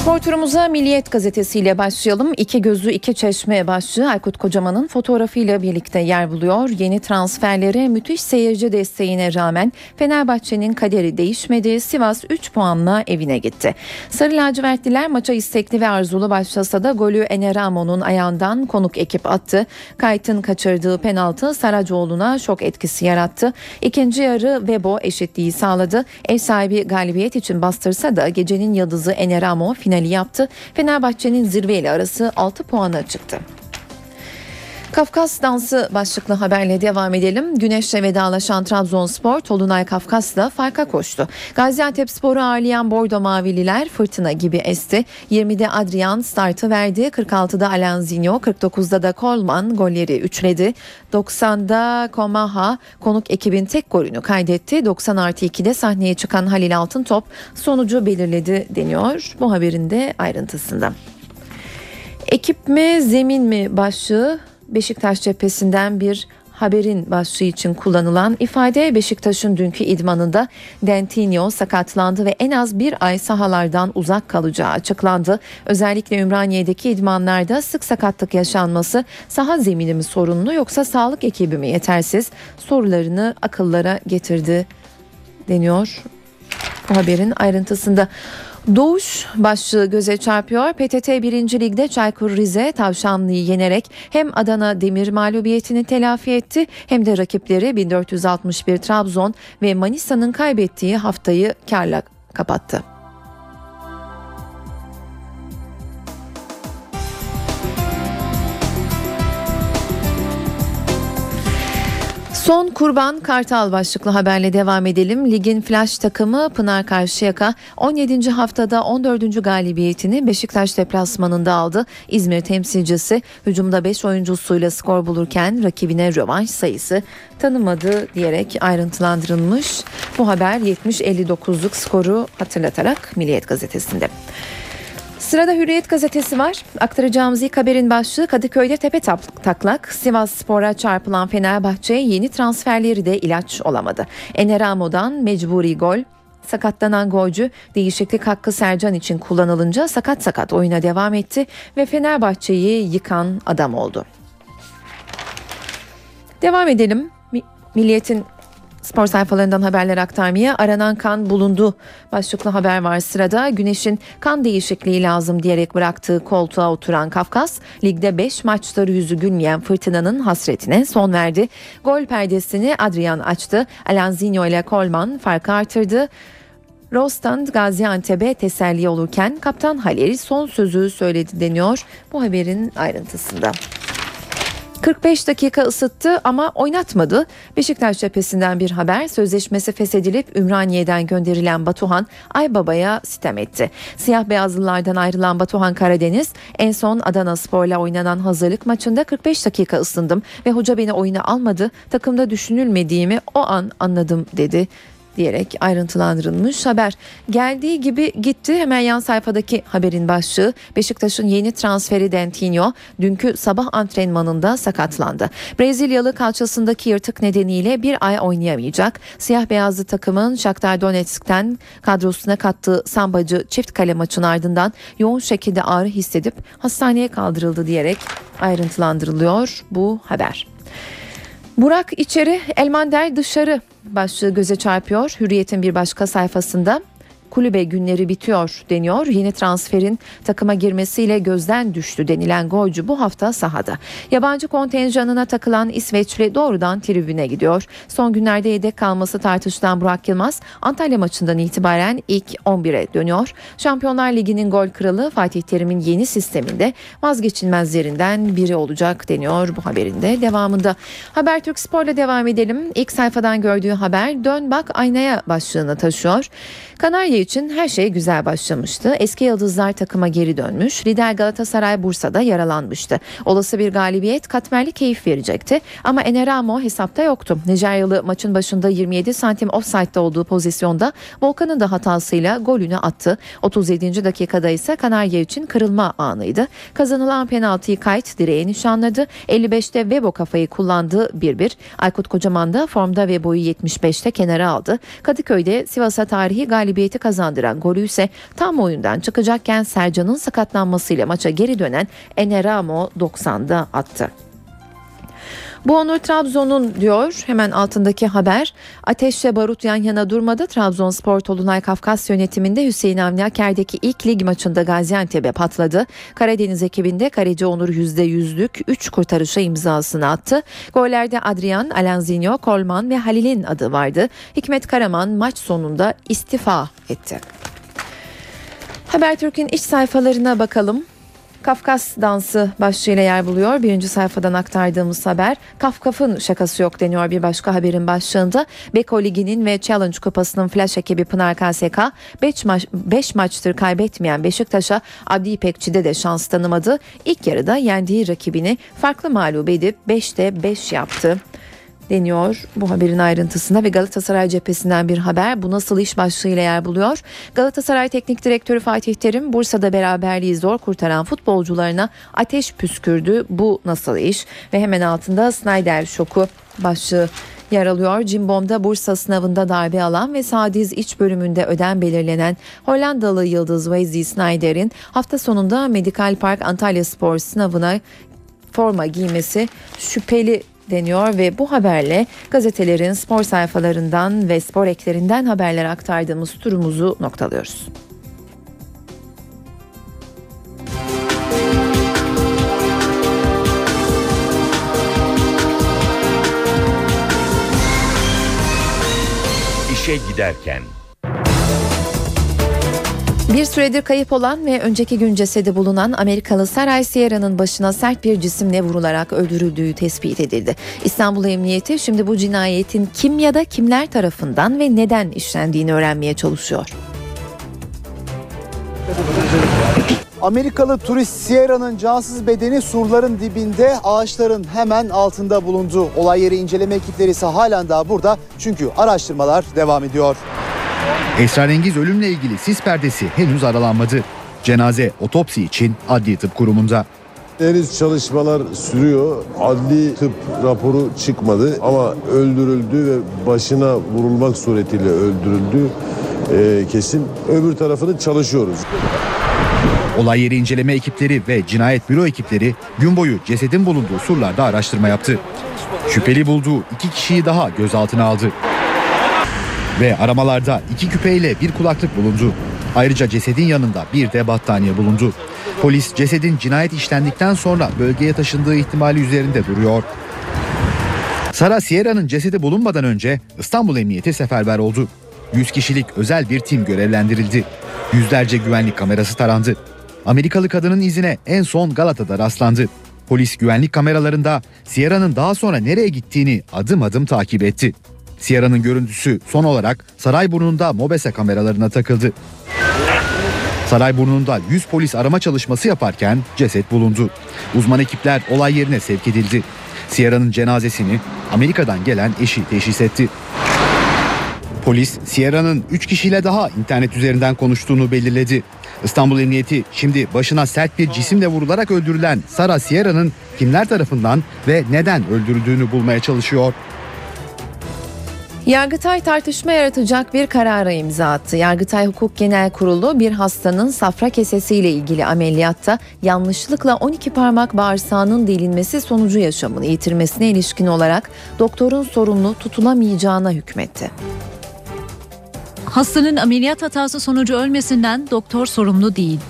Spor turumuza Milliyet gazetesiyle başlayalım. İki gözü iki çeşme başlığı Aykut Kocaman'ın fotoğrafıyla birlikte yer buluyor. Yeni transferlere müthiş seyirci desteğine rağmen Fenerbahçe'nin kaderi değişmedi. Sivas 3 puanla evine gitti. Sarı lacivertliler maça istekli ve arzulu başlasa da golü Eneramo'nun ayağından konuk ekip attı. Kayt'ın kaçırdığı penaltı Saracoğlu'na şok etkisi yarattı. İkinci yarı Vebo eşitliği sağladı. Ev sahibi galibiyet için bastırsa da gecenin yıldızı Eneramo finali yaptı. Fenerbahçe'nin zirveyle arası 6 puana çıktı. Kafkas dansı başlıklı haberle devam edelim. Güneşle vedalaşan Trabzonspor Tolunay Kafkas'la farka koştu. Gaziantep Spor'u ağırlayan Bordo Mavililer fırtına gibi esti. 20'de Adrian startı verdi. 46'da Alanzinho, 49'da da Kolman golleri üçledi. 90'da Komaha konuk ekibin tek golünü kaydetti. 90 artı 2'de sahneye çıkan Halil Altıntop sonucu belirledi deniyor. Bu haberin de ayrıntısında. Ekip mi zemin mi başlığı Beşiktaş cephesinden bir haberin başlığı için kullanılan ifade Beşiktaş'ın dünkü idmanında Dentinho sakatlandı ve en az bir ay sahalardan uzak kalacağı açıklandı. Özellikle Ümraniye'deki idmanlarda sık sakatlık yaşanması saha zemini mi sorunlu yoksa sağlık ekibi mi yetersiz sorularını akıllara getirdi deniyor bu haberin ayrıntısında. Doğuş başlığı göze çarpıyor. PTT 1. Lig'de Çaykur Rize Tavşanlı'yı yenerek hem Adana Demir mağlubiyetini telafi etti hem de rakipleri 1461 Trabzon ve Manisa'nın kaybettiği haftayı karla kapattı. Son kurban Kartal başlıklı haberle devam edelim. Ligin flash takımı Pınar Karşıyaka 17. haftada 14. galibiyetini Beşiktaş deplasmanında aldı. İzmir temsilcisi hücumda 5 oyuncusuyla skor bulurken rakibine rövanş sayısı tanımadı diyerek ayrıntılandırılmış. Bu haber 70-59'luk skoru hatırlatarak Milliyet gazetesinde. Sırada Hürriyet gazetesi var. Aktaracağımız ilk haberin başlığı Kadıköy'de tepe taklak. Sivas Spor'a çarpılan Fenerbahçe yeni transferleri de ilaç olamadı. Eneramo'dan mecburi gol. Sakatlanan golcü değişiklik hakkı Sercan için kullanılınca sakat sakat oyuna devam etti ve Fenerbahçe'yi yıkan adam oldu. Devam edelim. Milliyet'in Spor sayfalarından haberler aktarmaya aranan kan bulundu. Başlıklı haber var sırada. Güneş'in kan değişikliği lazım diyerek bıraktığı koltuğa oturan Kafkas, ligde 5 maçtır yüzü gülmeyen fırtınanın hasretine son verdi. Gol perdesini Adrian açtı. Alanzinho ile Kolman farkı artırdı. Rostan Gaziantep'e teselli olurken Kaptan Halil son sözü söyledi deniyor bu haberin ayrıntısında. 45 dakika ısıttı ama oynatmadı. Beşiktaş cephesinden bir haber. Sözleşmesi feshedilip Ümraniye'den gönderilen Batuhan Aybaba'ya sitem etti. Siyah beyazlılardan ayrılan Batuhan Karadeniz en son Adana Spor'la oynanan hazırlık maçında 45 dakika ısındım ve hoca beni oyuna almadı. Takımda düşünülmediğimi o an anladım dedi diyerek ayrıntılandırılmış haber. Geldiği gibi gitti hemen yan sayfadaki haberin başlığı Beşiktaş'ın yeni transferi Dentinho dünkü sabah antrenmanında sakatlandı. Brezilyalı kalçasındaki yırtık nedeniyle bir ay oynayamayacak. Siyah beyazlı takımın Shakhtar Donetsk'ten kadrosuna kattığı sambacı çift kale maçın ardından yoğun şekilde ağrı hissedip hastaneye kaldırıldı diyerek ayrıntılandırılıyor bu haber. Burak içeri, Elmander dışarı başlığı göze çarpıyor. Hürriyet'in bir başka sayfasında kulübe günleri bitiyor deniyor. Yeni transferin takıma girmesiyle gözden düştü denilen golcü bu hafta sahada. Yabancı kontenjanına takılan İsveçli doğrudan tribüne gidiyor. Son günlerde yedek kalması tartışılan Burak Yılmaz Antalya maçından itibaren ilk 11'e dönüyor. Şampiyonlar Ligi'nin gol kralı Fatih Terim'in yeni sisteminde vazgeçilmezlerinden biri olacak deniyor bu haberin de devamında. Habertürk Spor'la devam edelim. İlk sayfadan gördüğü haber dön bak aynaya başlığını taşıyor. Kanarya için her şey güzel başlamıştı. Eski yıldızlar takıma geri dönmüş. Lider Galatasaray Bursa'da yaralanmıştı. Olası bir galibiyet katmerli keyif verecekti. Ama Eneramo hesapta yoktu. Nijeryalı maçın başında 27 santim offside'da olduğu pozisyonda Volkan'ın da hatasıyla golünü attı. 37. dakikada ise Kanarya için kırılma anıydı. Kazanılan penaltıyı kayıt direğe nişanladı. 55'te Vebo kafayı kullandı 1-1. Aykut Kocaman da formda Vebo'yu 75'te kenara aldı. Kadıköy'de Sivas'a tarihi galibiyeti kazandıran golü ise tam oyundan çıkacakken Sercan'ın sakatlanmasıyla maça geri dönen Eneramo 90'da attı. Bu Onur Trabzon'un diyor hemen altındaki haber. Ateşle barut yan yana durmadı. Trabzonspor Tolunay Kafkas yönetiminde Hüseyin Avni Aker'deki ilk lig maçında Gaziantep'e patladı. Karadeniz ekibinde kaleci Onur %100'lük 3 kurtarışa imzasını attı. Gollerde Adrian, Alanzinho, Kolman ve Halil'in adı vardı. Hikmet Karaman maç sonunda istifa etti. Habertürk'ün iç sayfalarına bakalım. Kafkas dansı başlığıyla yer buluyor. Birinci sayfadan aktardığımız haber. Kafkaf'ın şakası yok deniyor bir başka haberin başlığında. Beko Ligi'nin ve Challenge Kupası'nın flash ekibi Pınar KSK 5 maç, beş maçtır kaybetmeyen Beşiktaş'a Abdi İpekçi'de de şans tanımadı. İlk yarıda yendiği rakibini farklı mağlup edip 5'te 5 yaptı deniyor bu haberin ayrıntısında ve Galatasaray cephesinden bir haber. Bu nasıl iş başlığıyla yer buluyor. Galatasaray Teknik Direktörü Fatih Terim Bursa'da beraberliği zor kurtaran futbolcularına ateş püskürdü. Bu nasıl iş? Ve hemen altında Snyder şoku başlığı yer alıyor. Cimbom'da Bursa sınavında darbe alan ve sağ diz iç bölümünde ödem belirlenen Hollandalı yıldız Wesley Snyder'in hafta sonunda Medical Park Antalya Spor sınavına forma giymesi şüpheli deniyor ve bu haberle gazetelerin spor sayfalarından ve spor eklerinden haberler aktardığımız turumuzu noktalıyoruz. İşe giderken Bir süredir kayıp olan ve önceki gün cesedi bulunan Amerikalı Saray Sierra'nın başına sert bir cisimle vurularak öldürüldüğü tespit edildi. İstanbul Emniyeti şimdi bu cinayetin kim ya da kimler tarafından ve neden işlendiğini öğrenmeye çalışıyor. Amerikalı turist Sierra'nın cansız bedeni surların dibinde ağaçların hemen altında bulundu. Olay yeri inceleme ekipleri ise halen daha burada çünkü araştırmalar devam ediyor. Esrarengiz ölümle ilgili sis perdesi henüz aralanmadı. Cenaze otopsi için Adli Tıp Kurumu'nda. Henüz çalışmalar sürüyor. Adli tıp raporu çıkmadı ama öldürüldü ve başına vurulmak suretiyle öldürüldü e, kesin. Öbür tarafını çalışıyoruz. Olay yeri inceleme ekipleri ve cinayet büro ekipleri gün boyu cesedin bulunduğu surlarda araştırma yaptı. Şüpheli bulduğu iki kişiyi daha gözaltına aldı. Ve aramalarda iki küpeyle bir kulaklık bulundu. Ayrıca cesedin yanında bir de battaniye bulundu. Polis cesedin cinayet işlendikten sonra bölgeye taşındığı ihtimali üzerinde duruyor. Sara Sierra'nın cesedi bulunmadan önce İstanbul Emniyeti seferber oldu. 100 kişilik özel bir tim görevlendirildi. Yüzlerce güvenlik kamerası tarandı. Amerikalı kadının izine en son Galata'da rastlandı. Polis güvenlik kameralarında Sierra'nın daha sonra nereye gittiğini adım adım takip etti. Sierra'nın görüntüsü son olarak Sarayburnu'nda Mobese kameralarına takıldı. Sarayburnu'nda 100 polis arama çalışması yaparken ceset bulundu. Uzman ekipler olay yerine sevk edildi. Sierra'nın cenazesini Amerika'dan gelen eşi teşhis etti. Polis Sierra'nın 3 kişiyle daha internet üzerinden konuştuğunu belirledi. İstanbul Emniyeti şimdi başına sert bir cisimle vurularak öldürülen Sara Sierra'nın kimler tarafından ve neden öldürüldüğünü bulmaya çalışıyor. Yargıtay tartışma yaratacak bir karara imza attı. Yargıtay Hukuk Genel Kurulu bir hastanın safra kesesiyle ilgili ameliyatta yanlışlıkla 12 parmak bağırsağının delinmesi sonucu yaşamını yitirmesine ilişkin olarak doktorun sorumlu tutulamayacağına hükmetti. Hastanın ameliyat hatası sonucu ölmesinden doktor sorumlu değil.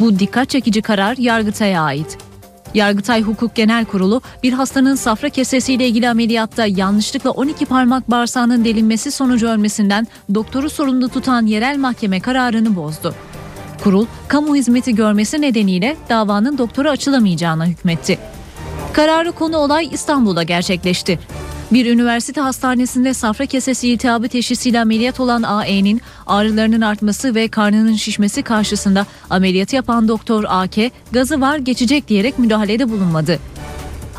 Bu dikkat çekici karar Yargıtay'a ait. Yargıtay Hukuk Genel Kurulu bir hastanın safra kesesiyle ilgili ameliyatta yanlışlıkla 12 parmak bağırsağının delinmesi sonucu ölmesinden doktoru sorumlu tutan yerel mahkeme kararını bozdu. Kurul, kamu hizmeti görmesi nedeniyle davanın doktora açılamayacağına hükmetti. Kararı konu olay İstanbul'da gerçekleşti. Bir üniversite hastanesinde safra kesesi iltihabı teşhisiyle ameliyat olan AE'nin ağrılarının artması ve karnının şişmesi karşısında ameliyatı yapan doktor AK gazı var geçecek diyerek müdahalede bulunmadı.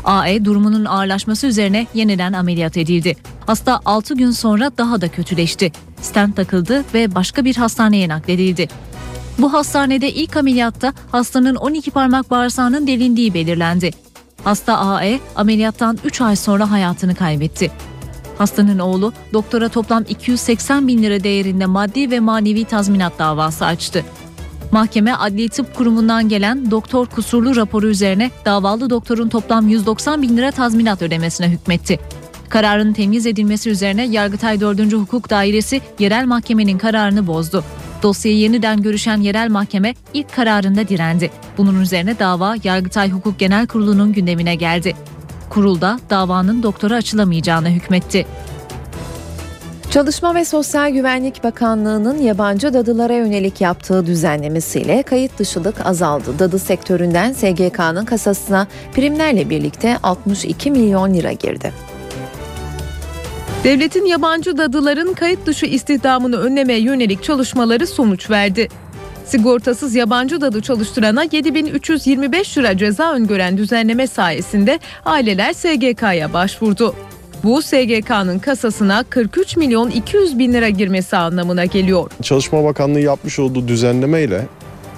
AE durumunun ağırlaşması üzerine yeniden ameliyat edildi. Hasta 6 gün sonra daha da kötüleşti. Stent takıldı ve başka bir hastaneye nakledildi. Bu hastanede ilk ameliyatta hastanın 12 parmak bağırsağının delindiği belirlendi. Hasta AE ameliyattan 3 ay sonra hayatını kaybetti. Hastanın oğlu doktora toplam 280 bin lira değerinde maddi ve manevi tazminat davası açtı. Mahkeme Adli Tıp Kurumu'ndan gelen doktor kusurlu raporu üzerine davalı doktorun toplam 190 bin lira tazminat ödemesine hükmetti. Kararın temiz edilmesi üzerine Yargıtay 4. Hukuk Dairesi yerel mahkemenin kararını bozdu. Dosyayı yeniden görüşen yerel mahkeme ilk kararında direndi. Bunun üzerine dava Yargıtay Hukuk Genel Kurulu'nun gündemine geldi. Kurulda davanın doktora açılamayacağına hükmetti. Çalışma ve Sosyal Güvenlik Bakanlığı'nın yabancı dadılara yönelik yaptığı düzenlemesiyle kayıt dışılık azaldı. Dadı sektöründen SGK'nın kasasına primlerle birlikte 62 milyon lira girdi. Devletin yabancı dadıların kayıt dışı istihdamını önlemeye yönelik çalışmaları sonuç verdi. Sigortasız yabancı dadı çalıştırana 7325 lira ceza öngören düzenleme sayesinde aileler SGK'ya başvurdu. Bu SGK'nın kasasına 43 milyon 200 bin lira girmesi anlamına geliyor. Çalışma Bakanlığı yapmış olduğu düzenlemeyle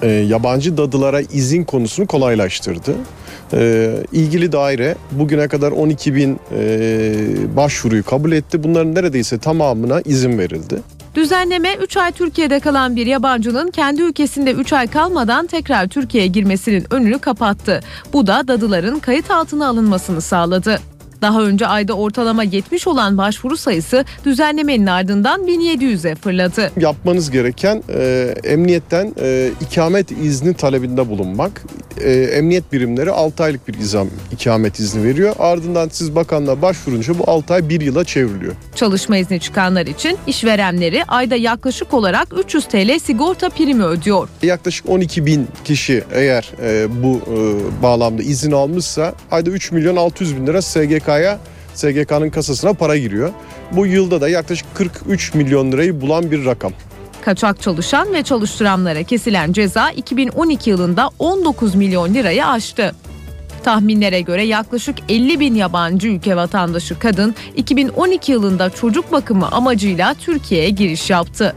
e, yabancı dadılara izin konusunu kolaylaştırdı. E, ilgili daire bugüne kadar 12 bin e, başvuruyu kabul etti. Bunların neredeyse tamamına izin verildi. Düzenleme 3 ay Türkiye'de kalan bir yabancının kendi ülkesinde 3 ay kalmadan tekrar Türkiye'ye girmesinin önünü kapattı. Bu da dadıların kayıt altına alınmasını sağladı. Daha önce ayda ortalama 70 olan başvuru sayısı düzenlemenin ardından 1700'e fırladı. Yapmanız gereken e, emniyetten e, ikamet izni talebinde bulunmak. E, emniyet birimleri 6 aylık bir izam ikamet izni veriyor. Ardından siz bakanlığa başvurunca bu 6 ay 1 yıla çevriliyor. Çalışma izni çıkanlar için işverenleri ayda yaklaşık olarak 300 TL sigorta primi ödüyor. Yaklaşık 12 bin kişi eğer e, bu e, bağlamda izin almışsa ayda 3 milyon 600 bin lira SGK'ya SGK'nın kasasına para giriyor. Bu yılda da yaklaşık 43 milyon lirayı bulan bir rakam. Kaçak çalışan ve çalıştıranlara kesilen ceza 2012 yılında 19 milyon lirayı aştı. Tahminlere göre yaklaşık 50 bin yabancı ülke vatandaşı kadın 2012 yılında çocuk bakımı amacıyla Türkiye'ye giriş yaptı.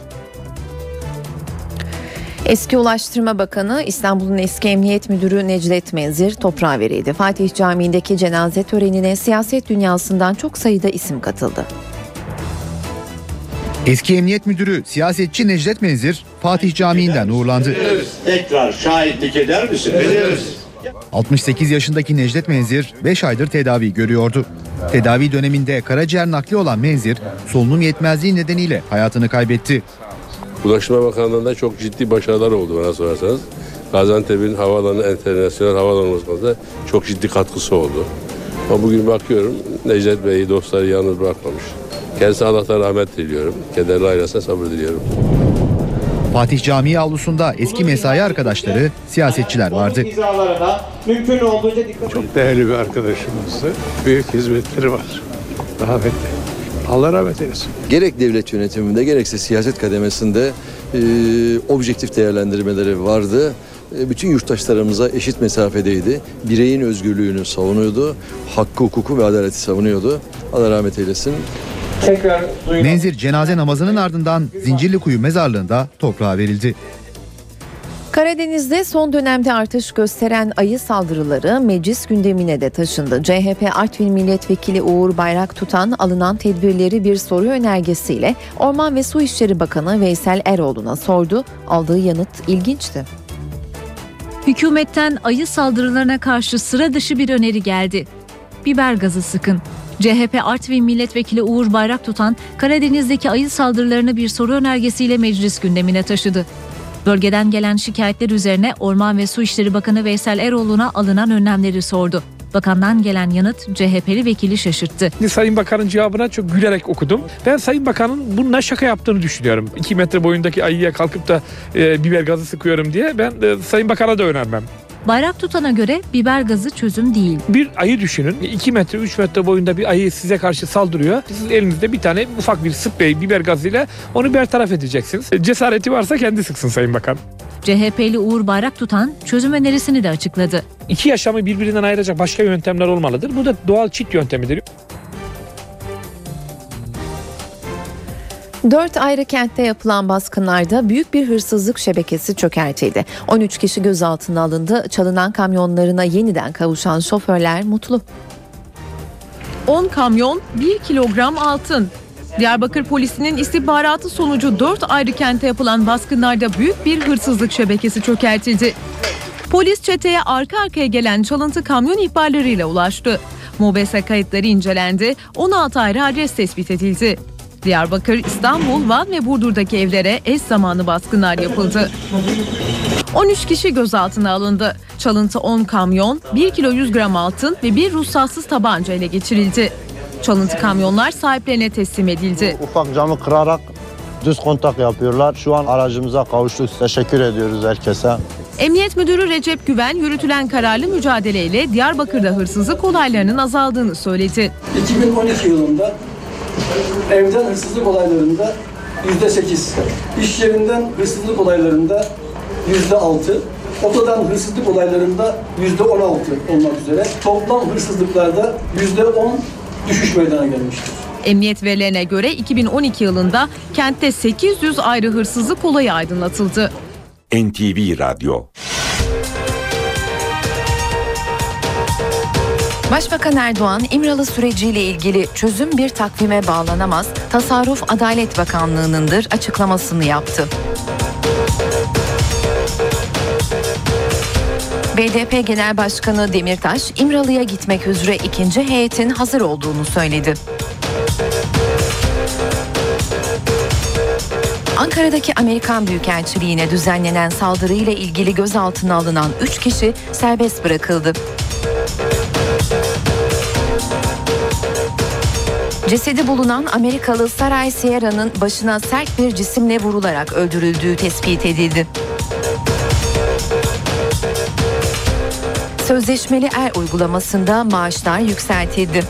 Eski Ulaştırma Bakanı İstanbul'un eski Emniyet Müdürü Necdet Menzir toprağa verildi. Fatih Camii'ndeki cenaze törenine siyaset dünyasından çok sayıda isim katıldı. Eski Emniyet Müdürü siyasetçi Necdet Menzir Fatih Camii'nden uğurlandı. Tekrar şahitlik eder misin? Ederiz. 68 yaşındaki Necdet Menzir 5 aydır tedavi görüyordu. Tedavi döneminde karaciğer nakli olan Menzir solunum yetmezliği nedeniyle hayatını kaybetti. Ulaştırma Bakanlığı'nda çok ciddi başarılar oldu bana sorarsanız. Gaziantep'in havaalanı, internasyonel havaalanı olmasında çok ciddi katkısı oldu. Ama bugün bakıyorum Necdet Bey'i dostları yalnız bırakmamış. Kendisine Allah'tan rahmet diliyorum. Kederli ailesine sabır diliyorum. Fatih Camii avlusunda eski mesai arkadaşları, siyasetçiler vardı. mümkün olduğunca dikkat Çok değerli bir arkadaşımızdı. Büyük hizmetleri var. Rahmetli. Allah rahmet eylesin. Gerek devlet yönetiminde gerekse siyaset kademesinde e, objektif değerlendirmeleri vardı. E, bütün yurttaşlarımıza eşit mesafedeydi. Bireyin özgürlüğünü savunuyordu. Hakkı, hukuku ve adaleti savunuyordu. Allah rahmet eylesin. Tekrar Menzir cenaze namazının ardından Zincirlikuyu mezarlığında toprağa verildi. Karadeniz'de son dönemde artış gösteren ayı saldırıları meclis gündemine de taşındı. CHP Artvin Milletvekili Uğur Bayrak tutan alınan tedbirleri bir soru önergesiyle Orman ve Su İşleri Bakanı Veysel Eroğlu'na sordu. Aldığı yanıt ilginçti. Hükümetten ayı saldırılarına karşı sıra dışı bir öneri geldi. Biber gazı sıkın. CHP Artvin Milletvekili Uğur Bayrak tutan Karadeniz'deki ayı saldırılarını bir soru önergesiyle meclis gündemine taşıdı. Bölgeden gelen şikayetler üzerine Orman ve Su İşleri Bakanı Veysel Eroğlu'na alınan önlemleri sordu. Bakandan gelen yanıt CHP'li vekili şaşırttı. Sayın Bakan'ın cevabına çok gülerek okudum. Ben Sayın Bakan'ın bununla şaka yaptığını düşünüyorum. 2 metre boyundaki ayıya kalkıp da e, biber gazı sıkıyorum diye ben e, Sayın Bakan'a da önermem. Bayrak tutana göre biber gazı çözüm değil. Bir ayı düşünün. 2 metre 3 metre boyunda bir ayı size karşı saldırıyor. Siz elinizde bir tane ufak bir sprey biber gazıyla onu bertaraf edeceksiniz. Cesareti varsa kendi sıksın Sayın Bakan. CHP'li Uğur Bayrak tutan çözüm önerisini de açıkladı. İki yaşamı birbirinden ayıracak başka yöntemler olmalıdır. Bu da doğal çit yöntemidir. Dört ayrı kentte yapılan baskınlarda büyük bir hırsızlık şebekesi çökertildi. 13 kişi gözaltına alındı. Çalınan kamyonlarına yeniden kavuşan şoförler mutlu. 10 kamyon, 1 kilogram altın. Diyarbakır polisinin istihbaratı sonucu 4 ayrı kente yapılan baskınlarda büyük bir hırsızlık şebekesi çökertildi. Polis çeteye arka arkaya gelen çalıntı kamyon ihbarlarıyla ulaştı. MOBESE kayıtları incelendi, 16 ayrı adres tespit edildi. Diyarbakır, İstanbul, Van ve Burdur'daki evlere eş zamanlı baskınlar yapıldı. 13 kişi gözaltına alındı. Çalıntı 10 kamyon, 1 kilo 100 gram altın ve bir ruhsatsız tabanca ile geçirildi. Çalıntı kamyonlar sahiplerine teslim edildi. Ufak camı kırarak düz kontak yapıyorlar. Şu an aracımıza kavuştuk. Teşekkür ediyoruz herkese. Emniyet Müdürü Recep Güven yürütülen kararlı mücadeleyle Diyarbakır'da hırsızlık olaylarının azaldığını söyledi. 2012 yılında evden hırsızlık olaylarında yüzde sekiz, iş yerinden hırsızlık olaylarında yüzde altı, otodan hırsızlık olaylarında yüzde on altı olmak üzere toplam hırsızlıklarda yüzde on düşüş meydana gelmiştir. Emniyet verilerine göre 2012 yılında kentte 800 ayrı hırsızlık olayı aydınlatıldı. NTV Radyo Başbakan Erdoğan İmralı süreciyle ilgili çözüm bir takvime bağlanamaz, tasarruf Adalet Bakanlığı'nındır açıklamasını yaptı. BDP Genel Başkanı Demirtaş, İmralı'ya gitmek üzere ikinci heyetin hazır olduğunu söyledi. Ankara'daki Amerikan Büyükelçiliğine düzenlenen saldırıyla ilgili gözaltına alınan 3 kişi serbest bırakıldı. Cesedi bulunan Amerikalı Saray Sierra'nın başına sert bir cisimle vurularak öldürüldüğü tespit edildi. Sözleşmeli er uygulamasında maaşlar yükseltildi.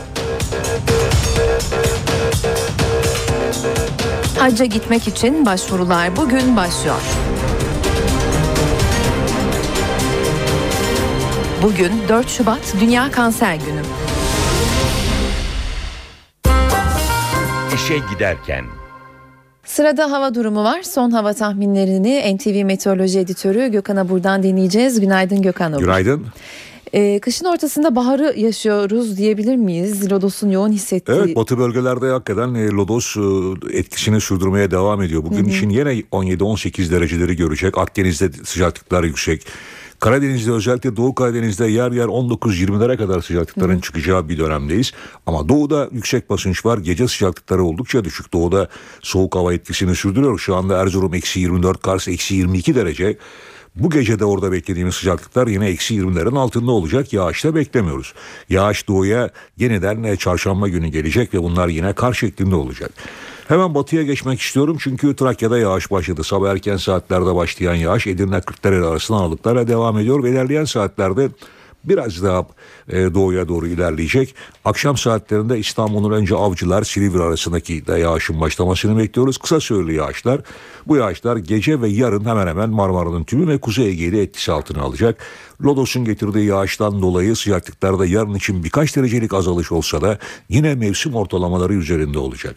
Hacca gitmek için başvurular bugün başlıyor. Bugün 4 Şubat Dünya Kanser Günü. İşe giderken Sırada hava durumu var. Son hava tahminlerini NTV Meteoroloji Editörü Gökhan Abur'dan dinleyeceğiz. Günaydın Gökhan Abur. Günaydın. Ee, kışın ortasında baharı yaşıyoruz diyebilir miyiz? Lodos'un yoğun hissettiği. Evet batı bölgelerde hakikaten e, lodos e, etkisini sürdürmeye devam ediyor. Bugün için yine 17-18 dereceleri görecek. Akdeniz'de sıcaklıklar yüksek. Karadeniz'de özellikle Doğu Karadeniz'de yer yer 19-20'lere kadar sıcaklıkların çıkacağı bir dönemdeyiz. Ama doğuda yüksek basınç var. Gece sıcaklıkları oldukça düşük. Doğuda soğuk hava etkisini sürdürüyor. Şu anda Erzurum eksi 24, Kars eksi 22 derece. Bu gece de orada beklediğimiz sıcaklıklar yine eksi 20'lerin altında olacak. Yağış da beklemiyoruz. Yağış doğuya yeniden e, çarşamba günü gelecek ve bunlar yine kar şeklinde olacak. Hemen batıya geçmek istiyorum çünkü Trakya'da yağış başladı. Sabah erken saatlerde başlayan yağış Edirne Kırklareli arasında aralıklarla devam ediyor ve ilerleyen saatlerde biraz daha e, doğuya doğru ilerleyecek. Akşam saatlerinde İstanbul'un önce Avcılar Silivri arasındaki de yağışın başlamasını bekliyoruz. Kısa süreli yağışlar. Bu yağışlar gece ve yarın hemen hemen Marmara'nın tümü ve Kuzey Ege'yi de etkisi altına alacak. Lodos'un getirdiği yağıştan dolayı sıcaklıklarda yarın için birkaç derecelik azalış olsa da yine mevsim ortalamaları üzerinde olacak.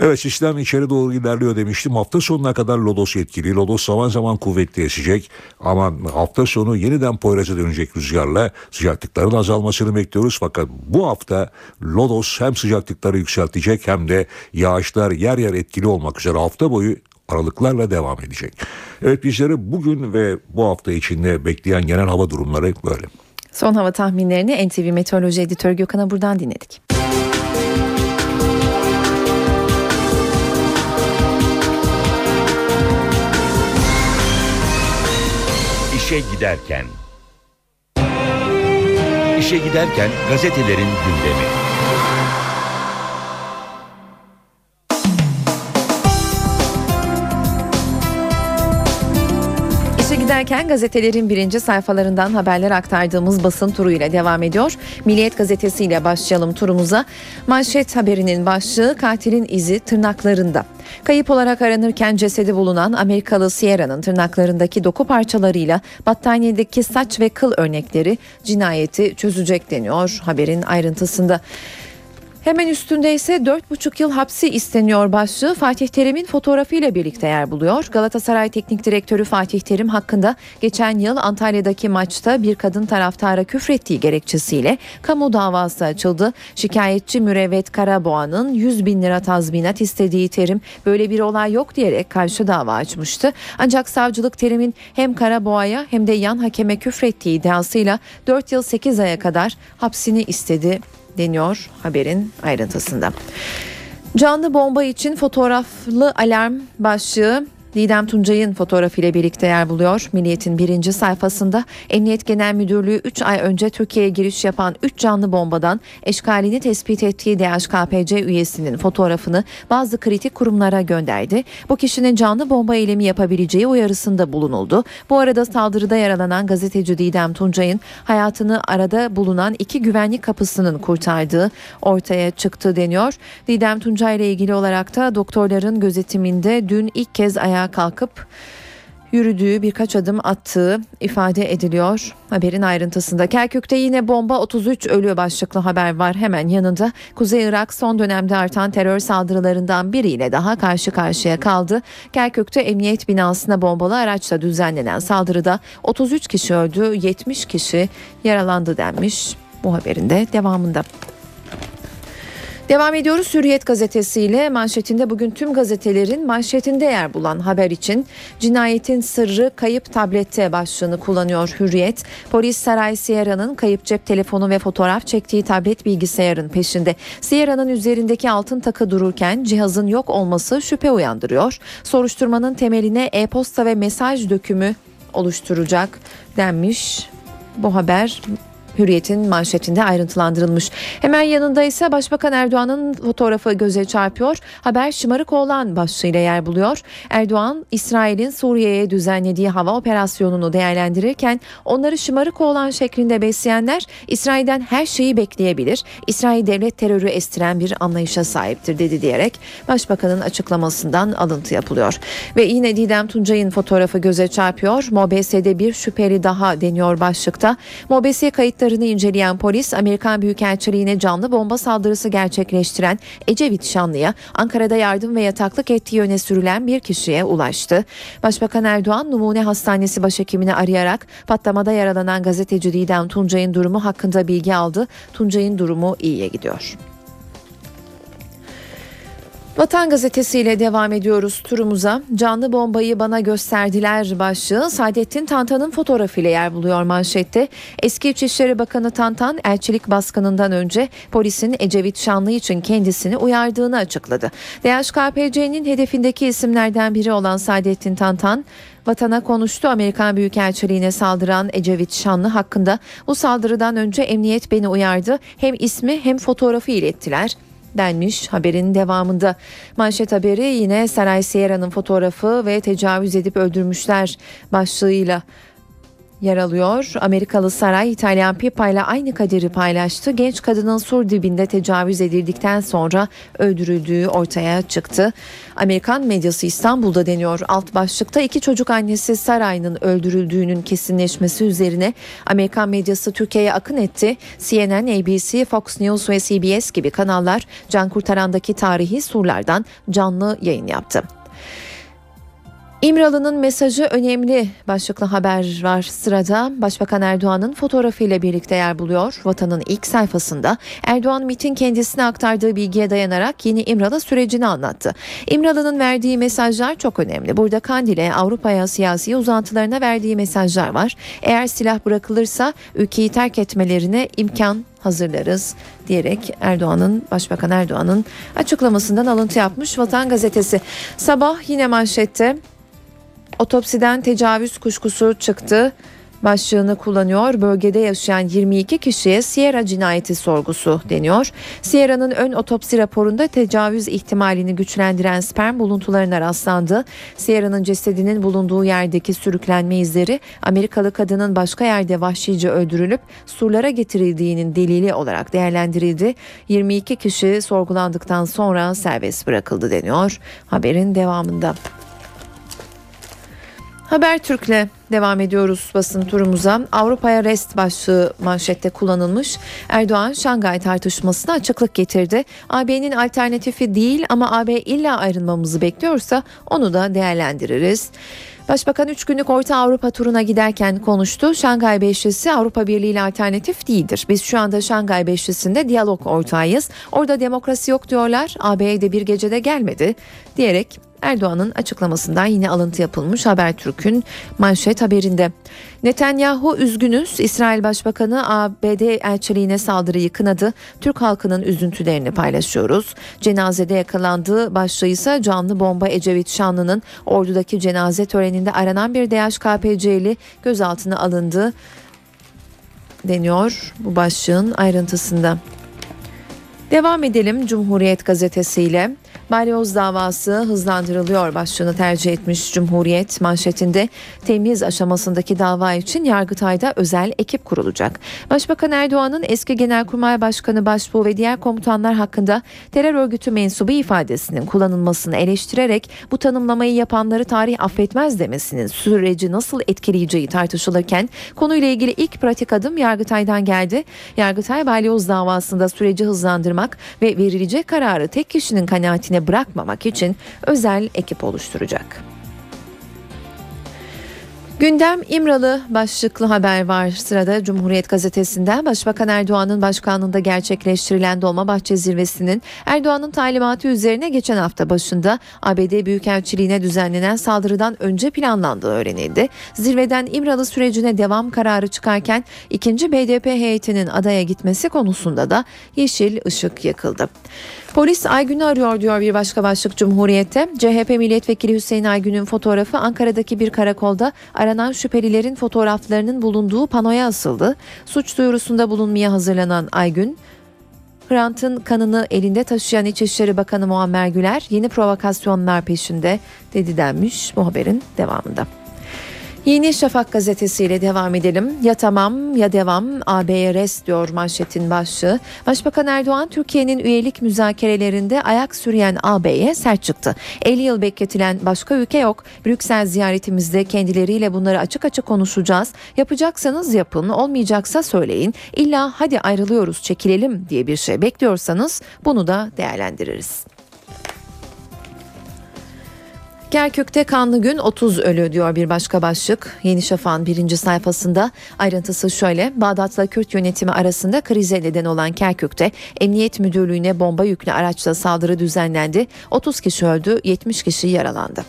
Evet sistem içeri doğru ilerliyor demiştim. Hafta sonuna kadar Lodos etkili. Lodos zaman zaman kuvvetli esecek. Ama hafta sonu yeniden Poyraz'a dönecek rüzgarla sıcaklıkların azalmasını bekliyoruz. Fakat bu hafta Lodos hem sıcaklıkları yükseltecek hem de yağışlar yer yer etkili olmak üzere hafta boyu aralıklarla devam edecek. Evet bizleri bugün ve bu hafta içinde bekleyen genel hava durumları böyle. Son hava tahminlerini NTV Meteoroloji Editörü Gökhan'a buradan dinledik. İşe giderken. İşe giderken gazetelerin gündemi. İşe giderken gazetelerin birinci sayfalarından haberler aktardığımız basın turuyla devam ediyor. Milliyet gazetesiyle başlayalım turumuza. Manşet haberinin başlığı katilin izi tırnaklarında. Kayıp olarak aranırken cesedi bulunan Amerikalı Sierra'nın tırnaklarındaki doku parçalarıyla battaniyedeki saç ve kıl örnekleri cinayeti çözecek deniyor haberin ayrıntısında. Hemen üstünde ise 4,5 yıl hapsi isteniyor başlığı Fatih Terim'in fotoğrafıyla birlikte yer buluyor. Galatasaray Teknik Direktörü Fatih Terim hakkında geçen yıl Antalya'daki maçta bir kadın taraftara küfrettiği gerekçesiyle kamu davası açıldı. Şikayetçi Mürevvet Karaboğa'nın 100 bin lira tazminat istediği Terim böyle bir olay yok diyerek karşı dava açmıştı. Ancak savcılık Terim'in hem Karaboğa'ya hem de yan hakeme küfrettiği iddiasıyla 4 yıl 8 aya kadar hapsini istedi deniyor haberin ayrıntısında. Canlı bomba için fotoğraflı alarm başlığı Didem Tuncay'ın fotoğrafıyla birlikte yer buluyor. Milliyet'in birinci sayfasında Emniyet Genel Müdürlüğü 3 ay önce Türkiye'ye giriş yapan 3 canlı bombadan eşkalini tespit ettiği DHKPC üyesinin fotoğrafını bazı kritik kurumlara gönderdi. Bu kişinin canlı bomba eylemi yapabileceği uyarısında bulunuldu. Bu arada saldırıda yaralanan gazeteci Didem Tuncay'ın hayatını arada bulunan iki güvenlik kapısının kurtardığı ortaya çıktı deniyor. Didem Tuncay ile ilgili olarak da doktorların gözetiminde dün ilk kez ayağa kalkıp yürüdüğü birkaç adım attığı ifade ediliyor. Haberin ayrıntısında Kerkük'te yine bomba 33 ölü başlıklı haber var hemen yanında. Kuzey Irak son dönemde artan terör saldırılarından biriyle daha karşı karşıya kaldı. Kerkük'te emniyet binasına bombalı araçla düzenlenen saldırıda 33 kişi öldü, 70 kişi yaralandı denmiş bu haberin de devamında. Devam ediyoruz Hürriyet gazetesiyle manşetinde bugün tüm gazetelerin manşetinde yer bulan haber için cinayetin sırrı kayıp tablette başlığını kullanıyor Hürriyet. Polis Saray Sierra'nın kayıp cep telefonu ve fotoğraf çektiği tablet bilgisayarın peşinde. Sierra'nın üzerindeki altın takı dururken cihazın yok olması şüphe uyandırıyor. Soruşturmanın temeline e-posta ve mesaj dökümü oluşturacak denmiş. Bu haber Hürriyet'in manşetinde ayrıntılandırılmış. Hemen yanında ise Başbakan Erdoğan'ın fotoğrafı göze çarpıyor. Haber şımarık oğlan başlığıyla yer buluyor. Erdoğan, İsrail'in Suriye'ye düzenlediği hava operasyonunu değerlendirirken onları şımarık oğlan şeklinde besleyenler İsrail'den her şeyi bekleyebilir. İsrail devlet terörü estiren bir anlayışa sahiptir dedi diyerek Başbakanın açıklamasından alıntı yapılıyor. Ve yine Didem Tuncay'ın fotoğrafı göze çarpıyor. MOBESE'de bir şüpheli daha deniyor başlıkta. MOBESE kayıt kayıtlarını inceleyen polis Amerikan Büyükelçiliğine canlı bomba saldırısı gerçekleştiren Ecevit Şanlı'ya Ankara'da yardım ve yataklık ettiği yöne sürülen bir kişiye ulaştı. Başbakan Erdoğan Numune Hastanesi başhekimini arayarak patlamada yaralanan gazeteci Didem Tuncay'ın durumu hakkında bilgi aldı. Tuncay'ın durumu iyiye gidiyor. Vatan gazetesiyle devam ediyoruz turumuza. Canlı bombayı bana gösterdiler başlığı Saadettin Tantan'ın fotoğrafıyla yer buluyor manşette. Eski İçişleri Bakanı Tantan elçilik baskınından önce polisin Ecevit Şanlı için kendisini uyardığını açıkladı. DHKPC'nin hedefindeki isimlerden biri olan Saadettin Tantan vatana konuştu. Amerikan Büyükelçiliğine saldıran Ecevit Şanlı hakkında bu saldırıdan önce emniyet beni uyardı. Hem ismi hem fotoğrafı ilettiler denmiş haberin devamında. Manşet haberi yine Saray Sierra'nın fotoğrafı ve tecavüz edip öldürmüşler başlığıyla yer alıyor. Amerikalı saray İtalyan Pipa ile aynı kaderi paylaştı. Genç kadının sur dibinde tecavüz edildikten sonra öldürüldüğü ortaya çıktı. Amerikan medyası İstanbul'da deniyor. Alt başlıkta iki çocuk annesi Saray'ın öldürüldüğünün kesinleşmesi üzerine Amerikan medyası Türkiye'ye akın etti. CNN, ABC, Fox News ve CBS gibi kanallar can kurtarandaki tarihi surlardan canlı yayın yaptı. İmralı'nın mesajı önemli başlıklı haber var sırada. Başbakan Erdoğan'ın fotoğrafıyla birlikte yer buluyor. Vatanın ilk sayfasında Erdoğan MIT'in kendisine aktardığı bilgiye dayanarak yeni İmralı sürecini anlattı. İmralı'nın verdiği mesajlar çok önemli. Burada Kandil'e, Avrupa'ya, siyasi uzantılarına verdiği mesajlar var. Eğer silah bırakılırsa ülkeyi terk etmelerine imkan hazırlarız diyerek Erdoğan'ın Başbakan Erdoğan'ın açıklamasından alıntı yapmış Vatan Gazetesi. Sabah yine manşette Otopsiden tecavüz kuşkusu çıktı başlığını kullanıyor. Bölgede yaşayan 22 kişiye Sierra cinayeti sorgusu deniyor. Sierra'nın ön otopsi raporunda tecavüz ihtimalini güçlendiren sperm buluntularına rastlandı. Sierra'nın cesedinin bulunduğu yerdeki sürüklenme izleri Amerikalı kadının başka yerde vahşice öldürülüp surlara getirildiğinin delili olarak değerlendirildi. 22 kişi sorgulandıktan sonra serbest bırakıldı deniyor haberin devamında. Habertürk'le devam ediyoruz basın turumuza. Avrupa'ya rest başlığı manşette kullanılmış. Erdoğan Şangay tartışmasına açıklık getirdi. AB'nin alternatifi değil ama AB illa ayrılmamızı bekliyorsa onu da değerlendiririz. Başbakan 3 günlük Orta Avrupa turuna giderken konuştu. Şangay Beşlisi Avrupa Birliği ile alternatif değildir. Biz şu anda Şangay Beşlisi'nde diyalog ortağıyız. Orada demokrasi yok diyorlar. AB'ye de bir gecede gelmedi diyerek Erdoğan'ın açıklamasından yine alıntı yapılmış Habertürk'ün manşet haberinde. Netanyahu üzgünüz. İsrail Başbakanı ABD elçiliğine saldırıyı kınadı. Türk halkının üzüntülerini paylaşıyoruz. Cenazede yakalandığı başlığı ise canlı bomba Ecevit Şanlı'nın ordudaki cenaze töreninde aranan bir DHKPC'li gözaltına alındı deniyor bu başlığın ayrıntısında. Devam edelim Cumhuriyet gazetesiyle. Balyoz davası hızlandırılıyor başlığını tercih etmiş Cumhuriyet manşetinde temiz aşamasındaki dava için Yargıtay'da özel ekip kurulacak. Başbakan Erdoğan'ın eski Genelkurmay Başkanı Başbuğ ve diğer komutanlar hakkında terör örgütü mensubu ifadesinin kullanılmasını eleştirerek bu tanımlamayı yapanları tarih affetmez demesinin süreci nasıl etkileyeceği tartışılırken konuyla ilgili ilk pratik adım Yargıtay'dan geldi. Yargıtay Balyoz davasında süreci hızlandırmak ve verilecek kararı tek kişinin kanaatine bırakmamak için özel ekip oluşturacak. Gündem İmralı başlıklı haber var sırada Cumhuriyet Gazetesi'nden Başbakan Erdoğan'ın başkanlığında gerçekleştirilen Dolmabahçe Zirvesi'nin Erdoğan'ın talimatı üzerine geçen hafta başında ABD Büyükelçiliğine düzenlenen saldırıdan önce planlandığı öğrenildi. Zirveden İmralı sürecine devam kararı çıkarken ikinci BDP heyetinin adaya gitmesi konusunda da yeşil ışık yakıldı. Polis Aygün'ü arıyor diyor bir başka başlık Cumhuriyet'te. CHP milletvekili Hüseyin Aygün'ün fotoğrafı Ankara'daki bir karakolda aranan şüphelilerin fotoğraflarının bulunduğu panoya asıldı. Suç duyurusunda bulunmaya hazırlanan Aygün, Hrant'ın kanını elinde taşıyan İçişleri Bakanı Muammer Güler yeni provokasyonlar peşinde dedi denmiş bu haberin devamında. Yeni Şafak gazetesiyle devam edelim. Ya tamam ya devam AB'ye res diyor manşetin başlığı. Başbakan Erdoğan Türkiye'nin üyelik müzakerelerinde ayak sürüyen AB'ye sert çıktı. 50 yıl bekletilen başka ülke yok. Brüksel ziyaretimizde kendileriyle bunları açık açık konuşacağız. Yapacaksanız yapın, olmayacaksa söyleyin. İlla hadi ayrılıyoruz, çekilelim diye bir şey bekliyorsanız bunu da değerlendiririz. Kerkük'te kanlı gün 30 ölü diyor bir başka başlık. Yeni Şafak'ın birinci sayfasında ayrıntısı şöyle. Bağdat'la Kürt yönetimi arasında krize neden olan Kerkük'te Emniyet Müdürlüğü'ne bomba yüklü araçla saldırı düzenlendi. 30 kişi öldü, 70 kişi yaralandı.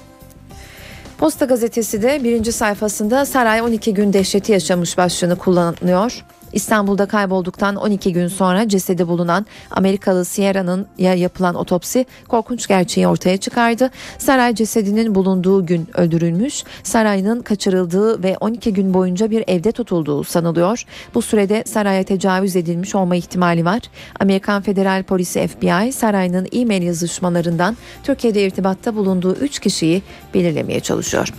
Posta gazetesi de birinci sayfasında saray 12 gün dehşeti yaşamış başlığını kullanıyor. İstanbul'da kaybolduktan 12 gün sonra cesedi bulunan Amerikalı Sierra'nın ya yapılan otopsi korkunç gerçeği ortaya çıkardı. Saray cesedinin bulunduğu gün öldürülmüş, sarayının kaçırıldığı ve 12 gün boyunca bir evde tutulduğu sanılıyor. Bu sürede saraya tecavüz edilmiş olma ihtimali var. Amerikan Federal Polisi FBI sarayının e-mail yazışmalarından Türkiye'de irtibatta bulunduğu 3 kişiyi belirlemeye çalışıyor.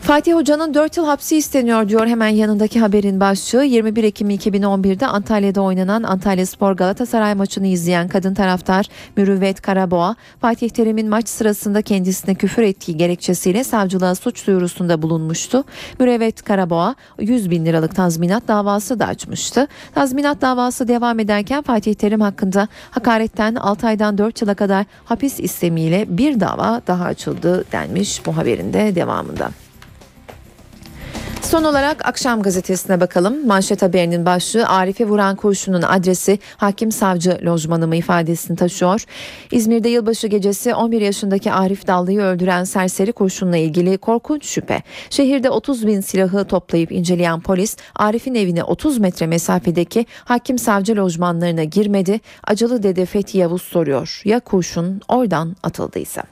Fatih Hoca'nın 4 yıl hapsi isteniyor diyor hemen yanındaki haberin başlığı. 21 Ekim 2011'de Antalya'da oynanan Antalya Spor Galatasaray maçını izleyen kadın taraftar Mürüvvet Karaboğa, Fatih Terim'in maç sırasında kendisine küfür ettiği gerekçesiyle savcılığa suç duyurusunda bulunmuştu. Mürüvvet Karaboğa 100 bin liralık tazminat davası da açmıştı. Tazminat davası devam ederken Fatih Terim hakkında hakaretten 6 aydan 4 yıla kadar hapis istemiyle bir dava daha açıldı denmiş bu haberin de devamında. Son olarak Akşam Gazetesi'ne bakalım. Manşet haberinin başlığı Arif'e vuran kurşunun adresi hakim savcı lojmanı mı ifadesini taşıyor. İzmir'de yılbaşı gecesi 11 yaşındaki Arif Dallı'yı öldüren serseri kurşunla ilgili korkunç şüphe. Şehirde 30 bin silahı toplayıp inceleyen polis Arif'in evine 30 metre mesafedeki hakim savcı lojmanlarına girmedi. Acılı dede Fethi Yavuz soruyor. Ya kurşun oradan atıldıysa?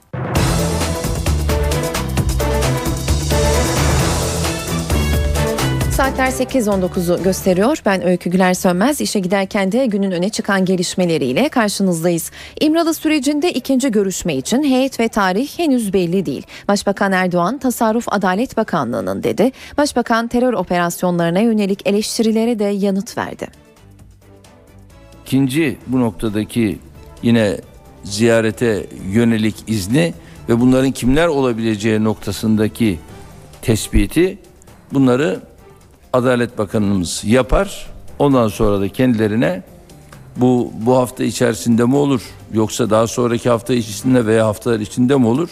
Saatler 8.19'u gösteriyor. Ben Öykü Güler Sönmez. İşe giderken de günün öne çıkan gelişmeleriyle karşınızdayız. İmralı sürecinde ikinci görüşme için heyet ve tarih henüz belli değil. Başbakan Erdoğan Tasarruf Adalet Bakanlığı'nın dedi. Başbakan terör operasyonlarına yönelik eleştirilere de yanıt verdi. İkinci bu noktadaki yine ziyarete yönelik izni ve bunların kimler olabileceği noktasındaki tespiti bunları Adalet Bakanımız yapar. Ondan sonra da kendilerine bu bu hafta içerisinde mi olur yoksa daha sonraki hafta içerisinde veya haftalar içinde mi olur?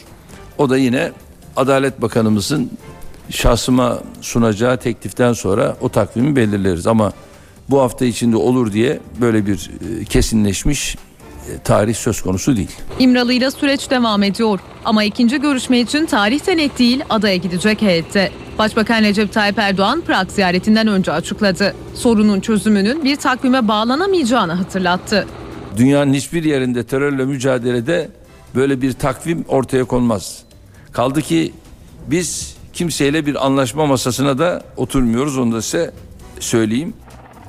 O da yine Adalet Bakanımızın şahsıma sunacağı tekliften sonra o takvimi belirleriz ama bu hafta içinde olur diye böyle bir e, kesinleşmiş tarih söz konusu değil. İmralı'yla süreç devam ediyor. Ama ikinci görüşme için tarihten net değil adaya gidecek heyette. Başbakan Recep Tayyip Erdoğan Prag ziyaretinden önce açıkladı. Sorunun çözümünün bir takvime bağlanamayacağını hatırlattı. Dünyanın hiçbir yerinde terörle mücadelede böyle bir takvim ortaya konmaz. Kaldı ki biz kimseyle bir anlaşma masasına da oturmuyoruz onu da size söyleyeyim.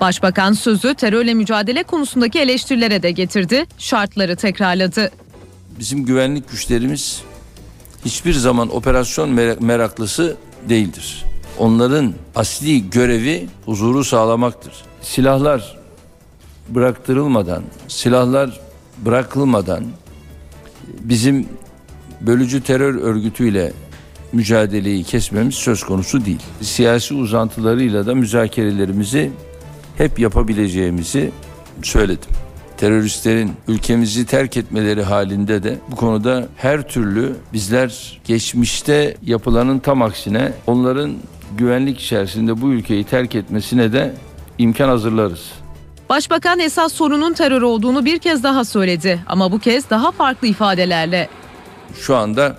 Başbakan sözü terörle mücadele konusundaki eleştirilere de getirdi, şartları tekrarladı. Bizim güvenlik güçlerimiz hiçbir zaman operasyon meraklısı değildir. Onların asli görevi huzuru sağlamaktır. Silahlar bıraktırılmadan, silahlar bırakılmadan bizim bölücü terör örgütüyle mücadeleyi kesmemiz söz konusu değil. Siyasi uzantılarıyla da müzakerelerimizi hep yapabileceğimizi söyledim. Teröristlerin ülkemizi terk etmeleri halinde de bu konuda her türlü bizler geçmişte yapılanın tam aksine onların güvenlik içerisinde bu ülkeyi terk etmesine de imkan hazırlarız. Başbakan esas sorunun terör olduğunu bir kez daha söyledi ama bu kez daha farklı ifadelerle. Şu anda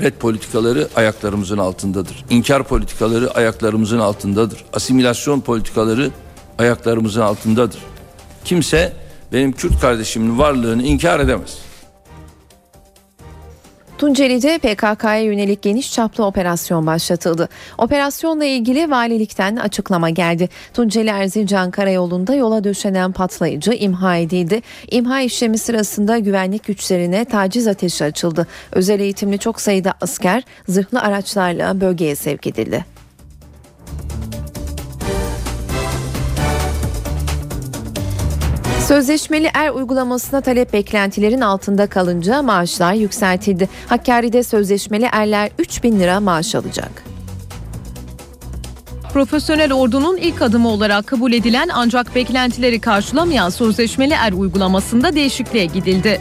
red politikaları ayaklarımızın altındadır. İnkar politikaları ayaklarımızın altındadır. Asimilasyon politikaları ayaklarımızın altındadır. Kimse benim Kürt kardeşimin varlığını inkar edemez. Tunceli'de PKK'ya yönelik geniş çaplı operasyon başlatıldı. Operasyonla ilgili valilikten açıklama geldi. Tunceli Erzincan Karayolu'nda yola döşenen patlayıcı imha edildi. İmha işlemi sırasında güvenlik güçlerine taciz ateşi açıldı. Özel eğitimli çok sayıda asker zırhlı araçlarla bölgeye sevk edildi. Sözleşmeli er uygulamasına talep beklentilerin altında kalınca maaşlar yükseltildi. Hakkari'de sözleşmeli erler 3 bin lira maaş alacak. Profesyonel ordunun ilk adımı olarak kabul edilen ancak beklentileri karşılamayan sözleşmeli er uygulamasında değişikliğe gidildi.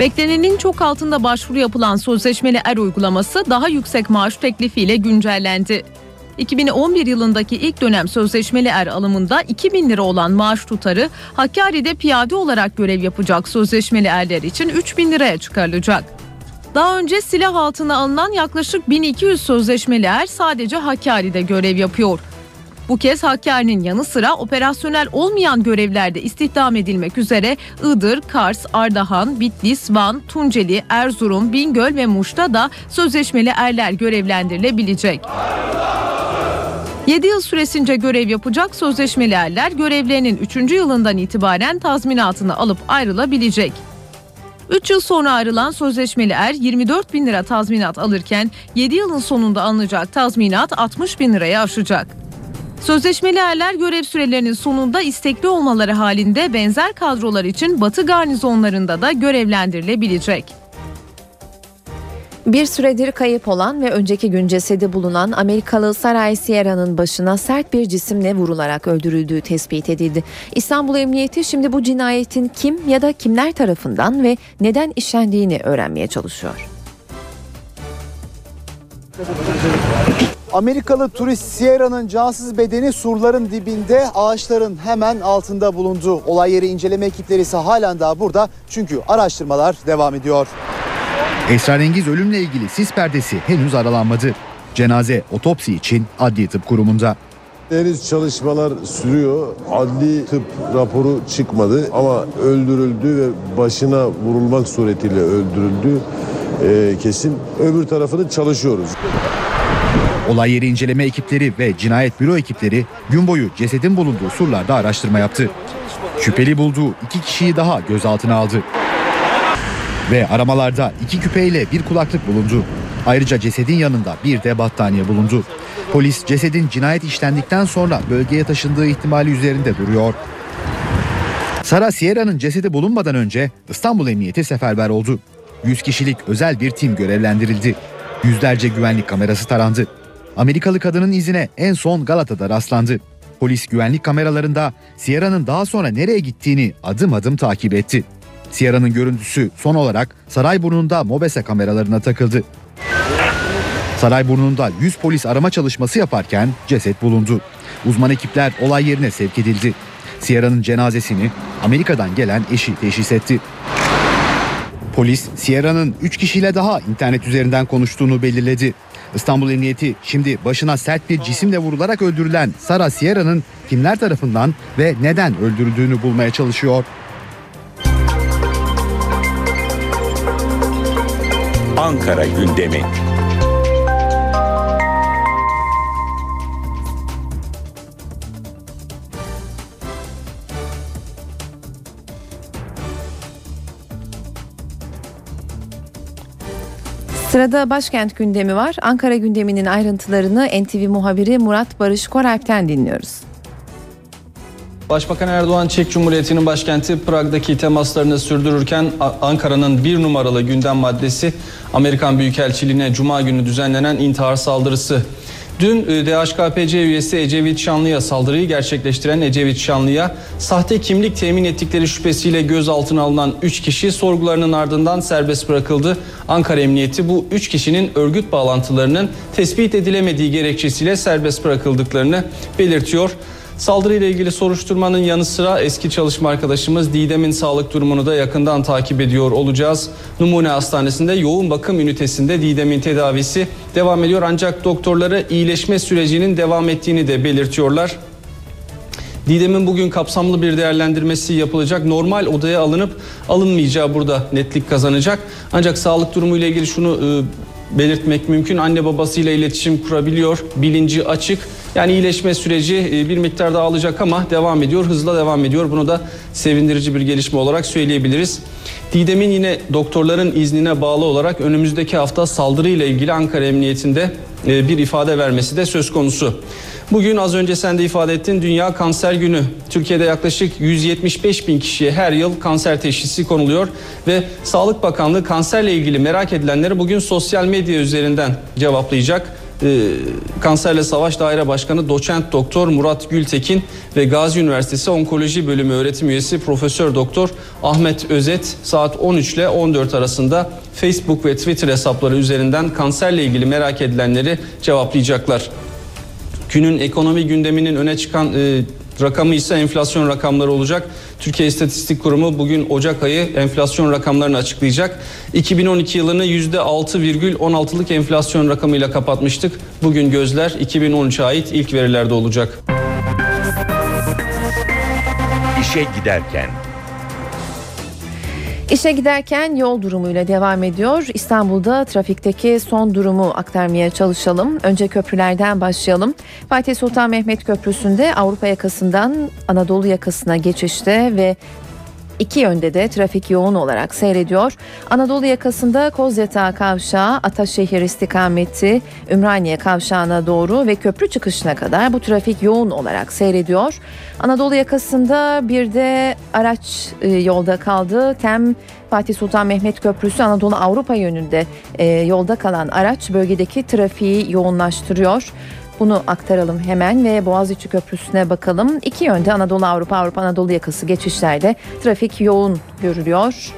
Beklenenin çok altında başvuru yapılan sözleşmeli er uygulaması daha yüksek maaş teklifiyle güncellendi. 2011 yılındaki ilk dönem sözleşmeli er alımında 2000 lira olan maaş tutarı Hakkari'de piyade olarak görev yapacak sözleşmeli erler için 3000 liraya çıkarılacak. Daha önce silah altına alınan yaklaşık 1200 sözleşmeli er sadece Hakkari'de görev yapıyor. Bu kez Hakkari'nin yanı sıra operasyonel olmayan görevlerde istihdam edilmek üzere Iğdır, Kars, Ardahan, Bitlis, Van, Tunceli, Erzurum, Bingöl ve Muş'ta da sözleşmeli erler görevlendirilebilecek. 7 yıl süresince görev yapacak sözleşmeli erler görevlerinin 3. yılından itibaren tazminatını alıp ayrılabilecek. 3 yıl sonra ayrılan sözleşmeli er 24 bin lira tazminat alırken 7 yılın sonunda alınacak tazminat 60 bin liraya aşacak. Sözleşmeli erler görev sürelerinin sonunda istekli olmaları halinde benzer kadrolar için Batı garnizonlarında da görevlendirilebilecek. Bir süredir kayıp olan ve önceki gün cesedi bulunan Amerikalı Saray Sierra'nın başına sert bir cisimle vurularak öldürüldüğü tespit edildi. İstanbul Emniyeti şimdi bu cinayetin kim ya da kimler tarafından ve neden işlendiğini öğrenmeye çalışıyor. Amerikalı turist Sierra'nın cansız bedeni surların dibinde ağaçların hemen altında bulundu. Olay yeri inceleme ekipleri ise halen daha burada çünkü araştırmalar devam ediyor. Esrarengiz ölümle ilgili sis perdesi henüz aralanmadı. Cenaze otopsi için Adli Tıp Kurumu'nda. Henüz çalışmalar sürüyor. Adli tıp raporu çıkmadı ama öldürüldü ve başına vurulmak suretiyle öldürüldü e, kesin. Öbür tarafını çalışıyoruz. Olay yeri inceleme ekipleri ve cinayet büro ekipleri gün boyu cesedin bulunduğu surlarda araştırma yaptı. Şüpheli bulduğu iki kişiyi daha gözaltına aldı. Ve aramalarda iki küpeyle bir kulaklık bulundu. Ayrıca cesedin yanında bir de battaniye bulundu. Polis cesedin cinayet işlendikten sonra bölgeye taşındığı ihtimali üzerinde duruyor. Sara Sierra'nın cesedi bulunmadan önce İstanbul Emniyeti seferber oldu. 100 kişilik özel bir tim görevlendirildi. Yüzlerce güvenlik kamerası tarandı. Amerikalı kadının izine en son Galata'da rastlandı. Polis güvenlik kameralarında Sierra'nın daha sonra nereye gittiğini adım adım takip etti. Sierra'nın görüntüsü son olarak Sarayburnu'nda MOBESE kameralarına takıldı. Sarayburnu'nda 100 polis arama çalışması yaparken ceset bulundu. Uzman ekipler olay yerine sevk edildi. Sierra'nın cenazesini Amerika'dan gelen eşi teşhis etti. Polis Sierra'nın 3 kişiyle daha internet üzerinden konuştuğunu belirledi. İstanbul Emniyeti şimdi başına sert bir cisimle vurularak öldürülen Sara Sierra'nın kimler tarafından ve neden öldürüldüğünü bulmaya çalışıyor. Ankara gündemi. Sırada başkent gündemi var. Ankara gündeminin ayrıntılarını NTV muhabiri Murat Barış Koralp'ten dinliyoruz. Başbakan Erdoğan Çek Cumhuriyeti'nin başkenti Prag'daki temaslarını sürdürürken Ankara'nın bir numaralı gündem maddesi Amerikan Büyükelçiliğine Cuma günü düzenlenen intihar saldırısı. Dün e, DHKPC üyesi Ecevit Şanlı'ya saldırıyı gerçekleştiren Ecevit Şanlı'ya sahte kimlik temin ettikleri şüphesiyle gözaltına alınan 3 kişi sorgularının ardından serbest bırakıldı. Ankara Emniyeti bu 3 kişinin örgüt bağlantılarının tespit edilemediği gerekçesiyle serbest bırakıldıklarını belirtiyor. Saldırıyla ilgili soruşturmanın yanı sıra eski çalışma arkadaşımız Didem'in sağlık durumunu da yakından takip ediyor olacağız. Numune Hastanesi'nde yoğun bakım ünitesinde Didem'in tedavisi devam ediyor ancak doktorları iyileşme sürecinin devam ettiğini de belirtiyorlar. Didem'in bugün kapsamlı bir değerlendirmesi yapılacak. Normal odaya alınıp alınmayacağı burada netlik kazanacak. Ancak sağlık durumu ile ilgili şunu e, belirtmek mümkün. Anne babasıyla iletişim kurabiliyor. Bilinci açık. Yani iyileşme süreci e, bir miktar daha alacak ama devam ediyor. Hızla devam ediyor. Bunu da sevindirici bir gelişme olarak söyleyebiliriz. Didem'in yine doktorların iznine bağlı olarak önümüzdeki hafta saldırıyla ilgili Ankara Emniyetinde e, bir ifade vermesi de söz konusu. Bugün az önce sen de ifade ettin Dünya Kanser Günü. Türkiye'de yaklaşık 175 bin kişiye her yıl kanser teşhisi konuluyor ve Sağlık Bakanlığı kanserle ilgili merak edilenleri bugün sosyal medya üzerinden cevaplayacak. E, Kanserle Savaş Daire Başkanı Doçent Doktor Murat Gültekin ve Gazi Üniversitesi Onkoloji Bölümü öğretim üyesi Profesör Doktor Ahmet Özet saat 13 ile 14 arasında Facebook ve Twitter hesapları üzerinden kanserle ilgili merak edilenleri cevaplayacaklar. Günün ekonomi gündeminin öne çıkan e, rakamı ise enflasyon rakamları olacak. Türkiye İstatistik Kurumu bugün Ocak ayı enflasyon rakamlarını açıklayacak. 2012 yılını %6,16'lık enflasyon rakamıyla kapatmıştık. Bugün gözler 2013'e ait ilk verilerde olacak. İşe giderken İşe giderken yol durumuyla devam ediyor. İstanbul'da trafikteki son durumu aktarmaya çalışalım. Önce köprülerden başlayalım. Fatih Sultan Mehmet Köprüsü'nde Avrupa yakasından Anadolu yakasına geçişte ve İki yönde de trafik yoğun olarak seyrediyor. Anadolu yakasında Kozyatağı Kavşağı, Ataşehir istikameti Ümraniye Kavşağı'na doğru ve köprü çıkışına kadar bu trafik yoğun olarak seyrediyor. Anadolu yakasında bir de araç e, yolda kaldı. Tem Fatih Sultan Mehmet Köprüsü Anadolu Avrupa yönünde e, yolda kalan araç bölgedeki trafiği yoğunlaştırıyor. Bunu aktaralım hemen ve Boğaziçi Köprüsü'ne bakalım. İki yönde Anadolu Avrupa Avrupa Anadolu yakası geçişlerde trafik yoğun görülüyor.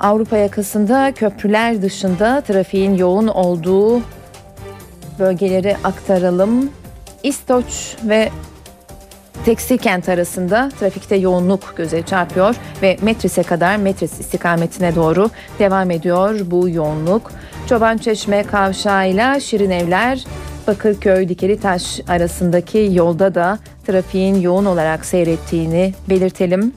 Avrupa yakasında köprüler dışında trafiğin yoğun olduğu bölgeleri aktaralım. İstoç ve Tekstil kent arasında trafikte yoğunluk göze çarpıyor ve Metris'e kadar Metris istikametine doğru devam ediyor bu yoğunluk. Çoban Çeşme kavşağıyla Şirin Evler Bakırköy Dikeli Taş arasındaki yolda da trafiğin yoğun olarak seyrettiğini belirtelim.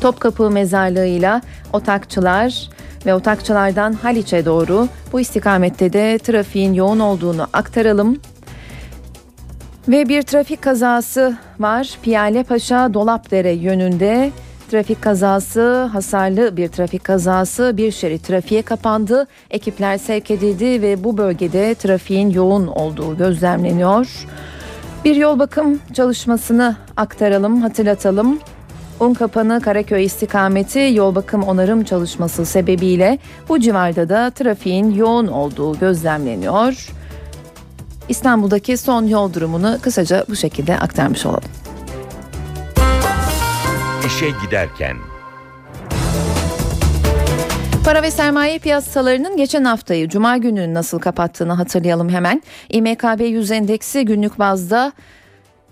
Topkapı mezarlığıyla Otakçılar ve Otakçılardan Haliç'e doğru bu istikamette de trafiğin yoğun olduğunu aktaralım. Ve bir trafik kazası var. Piyale Paşa Dolapdere yönünde trafik kazası, hasarlı bir trafik kazası, bir şerit trafiğe kapandı. Ekipler sevk edildi ve bu bölgede trafiğin yoğun olduğu gözlemleniyor. Bir yol bakım çalışmasını aktaralım, hatırlatalım. Unkapanı Karaköy istikameti yol bakım onarım çalışması sebebiyle bu civarda da trafiğin yoğun olduğu gözlemleniyor. İstanbul'daki son yol durumunu kısaca bu şekilde aktarmış olalım. İşe giderken Para ve sermaye piyasalarının geçen haftayı Cuma günü nasıl kapattığını hatırlayalım hemen. İMKB 100 endeksi günlük bazda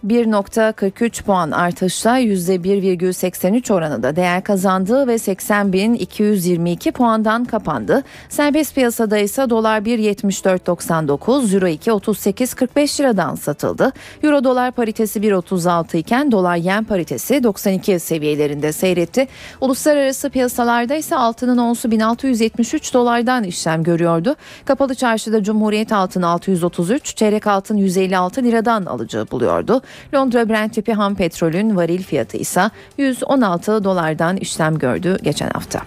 1.43 puan artışla %1,83 oranında değer kazandı ve 80.222 puandan kapandı. Serbest piyasada ise dolar 1.74.99, euro 2.38.45 liradan satıldı. Euro dolar paritesi 1.36 iken dolar yen paritesi 92 seviyelerinde seyretti. Uluslararası piyasalarda ise altının onsu 1673 dolardan işlem görüyordu. Kapalı çarşıda Cumhuriyet altın 633, çeyrek altın 156 liradan alıcı buluyordu. Londra Brent tipi ham petrolün varil fiyatı ise 116 dolardan işlem gördü geçen hafta.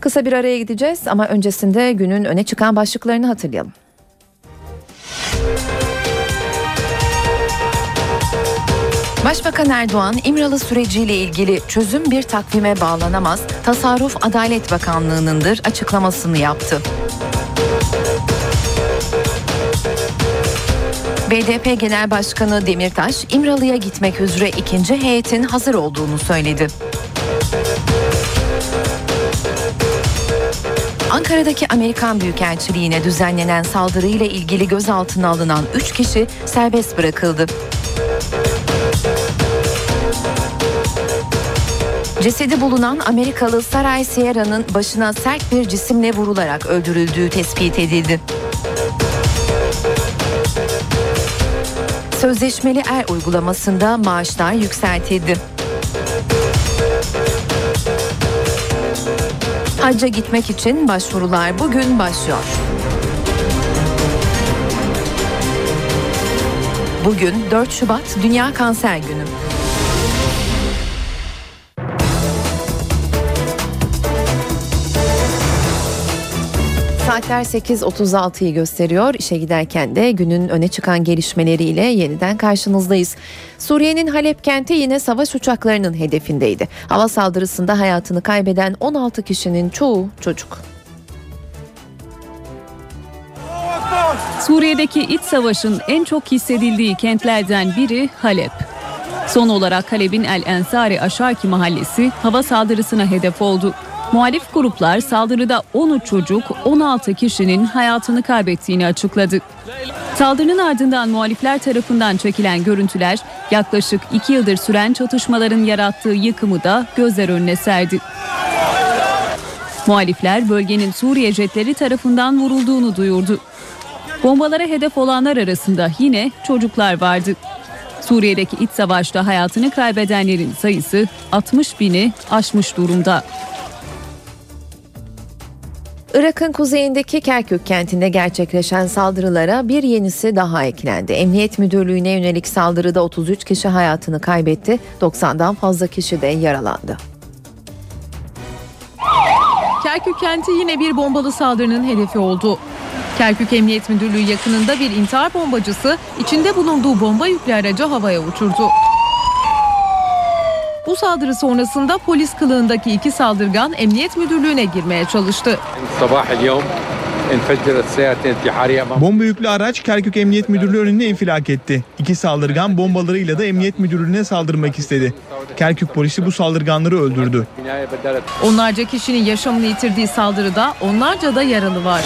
Kısa bir araya gideceğiz ama öncesinde günün öne çıkan başlıklarını hatırlayalım. Başbakan Erdoğan İmralı süreciyle ilgili çözüm bir takvime bağlanamaz, tasarruf Adalet Bakanlığı'nındır açıklamasını yaptı. BDP Genel Başkanı Demirtaş, İmralı'ya gitmek üzere ikinci heyetin hazır olduğunu söyledi. Ankara'daki Amerikan Büyükelçiliğine düzenlenen saldırıyla ilgili gözaltına alınan 3 kişi serbest bırakıldı. Cesedi bulunan Amerikalı Saray Sierra'nın başına sert bir cisimle vurularak öldürüldüğü tespit edildi. Sözleşmeli er uygulamasında maaşlar yükseltildi. Hacca gitmek için başvurular bugün başlıyor. Bugün 4 Şubat Dünya Kanser Günü. Saatler 8.36'yı gösteriyor. İşe giderken de günün öne çıkan gelişmeleriyle yeniden karşınızdayız. Suriye'nin Halep kenti yine savaş uçaklarının hedefindeydi. Hava saldırısında hayatını kaybeden 16 kişinin çoğu çocuk. Suriye'deki iç savaşın en çok hissedildiği kentlerden biri Halep. Son olarak Halep'in El Ensari Aşaki mahallesi hava saldırısına hedef oldu. Muhalif gruplar saldırıda 13 çocuk, 16 kişinin hayatını kaybettiğini açıkladı. Saldırının ardından muhalifler tarafından çekilen görüntüler yaklaşık 2 yıldır süren çatışmaların yarattığı yıkımı da gözler önüne serdi. Muhalifler bölgenin Suriye jetleri tarafından vurulduğunu duyurdu. Bombalara hedef olanlar arasında yine çocuklar vardı. Suriye'deki iç savaşta hayatını kaybedenlerin sayısı 60 bini aşmış durumda. Irak'ın kuzeyindeki Kerkük kentinde gerçekleşen saldırılara bir yenisi daha eklendi. Emniyet Müdürlüğü'ne yönelik saldırıda 33 kişi hayatını kaybetti, 90'dan fazla kişi de yaralandı. Kerkük kenti yine bir bombalı saldırının hedefi oldu. Kerkük Emniyet Müdürlüğü yakınında bir intihar bombacısı içinde bulunduğu bomba yüklü aracı havaya uçurdu. Bu saldırı sonrasında polis kılığındaki iki saldırgan Emniyet Müdürlüğü'ne girmeye çalıştı. Bomba yüklü araç Kerkük Emniyet Müdürlüğü önünde infilak etti. İki saldırgan bombalarıyla da Emniyet Müdürlüğü'ne saldırmak istedi. Kerkük polisi bu saldırganları öldürdü. Onlarca kişinin yaşamını yitirdiği saldırıda onlarca da yaralı var.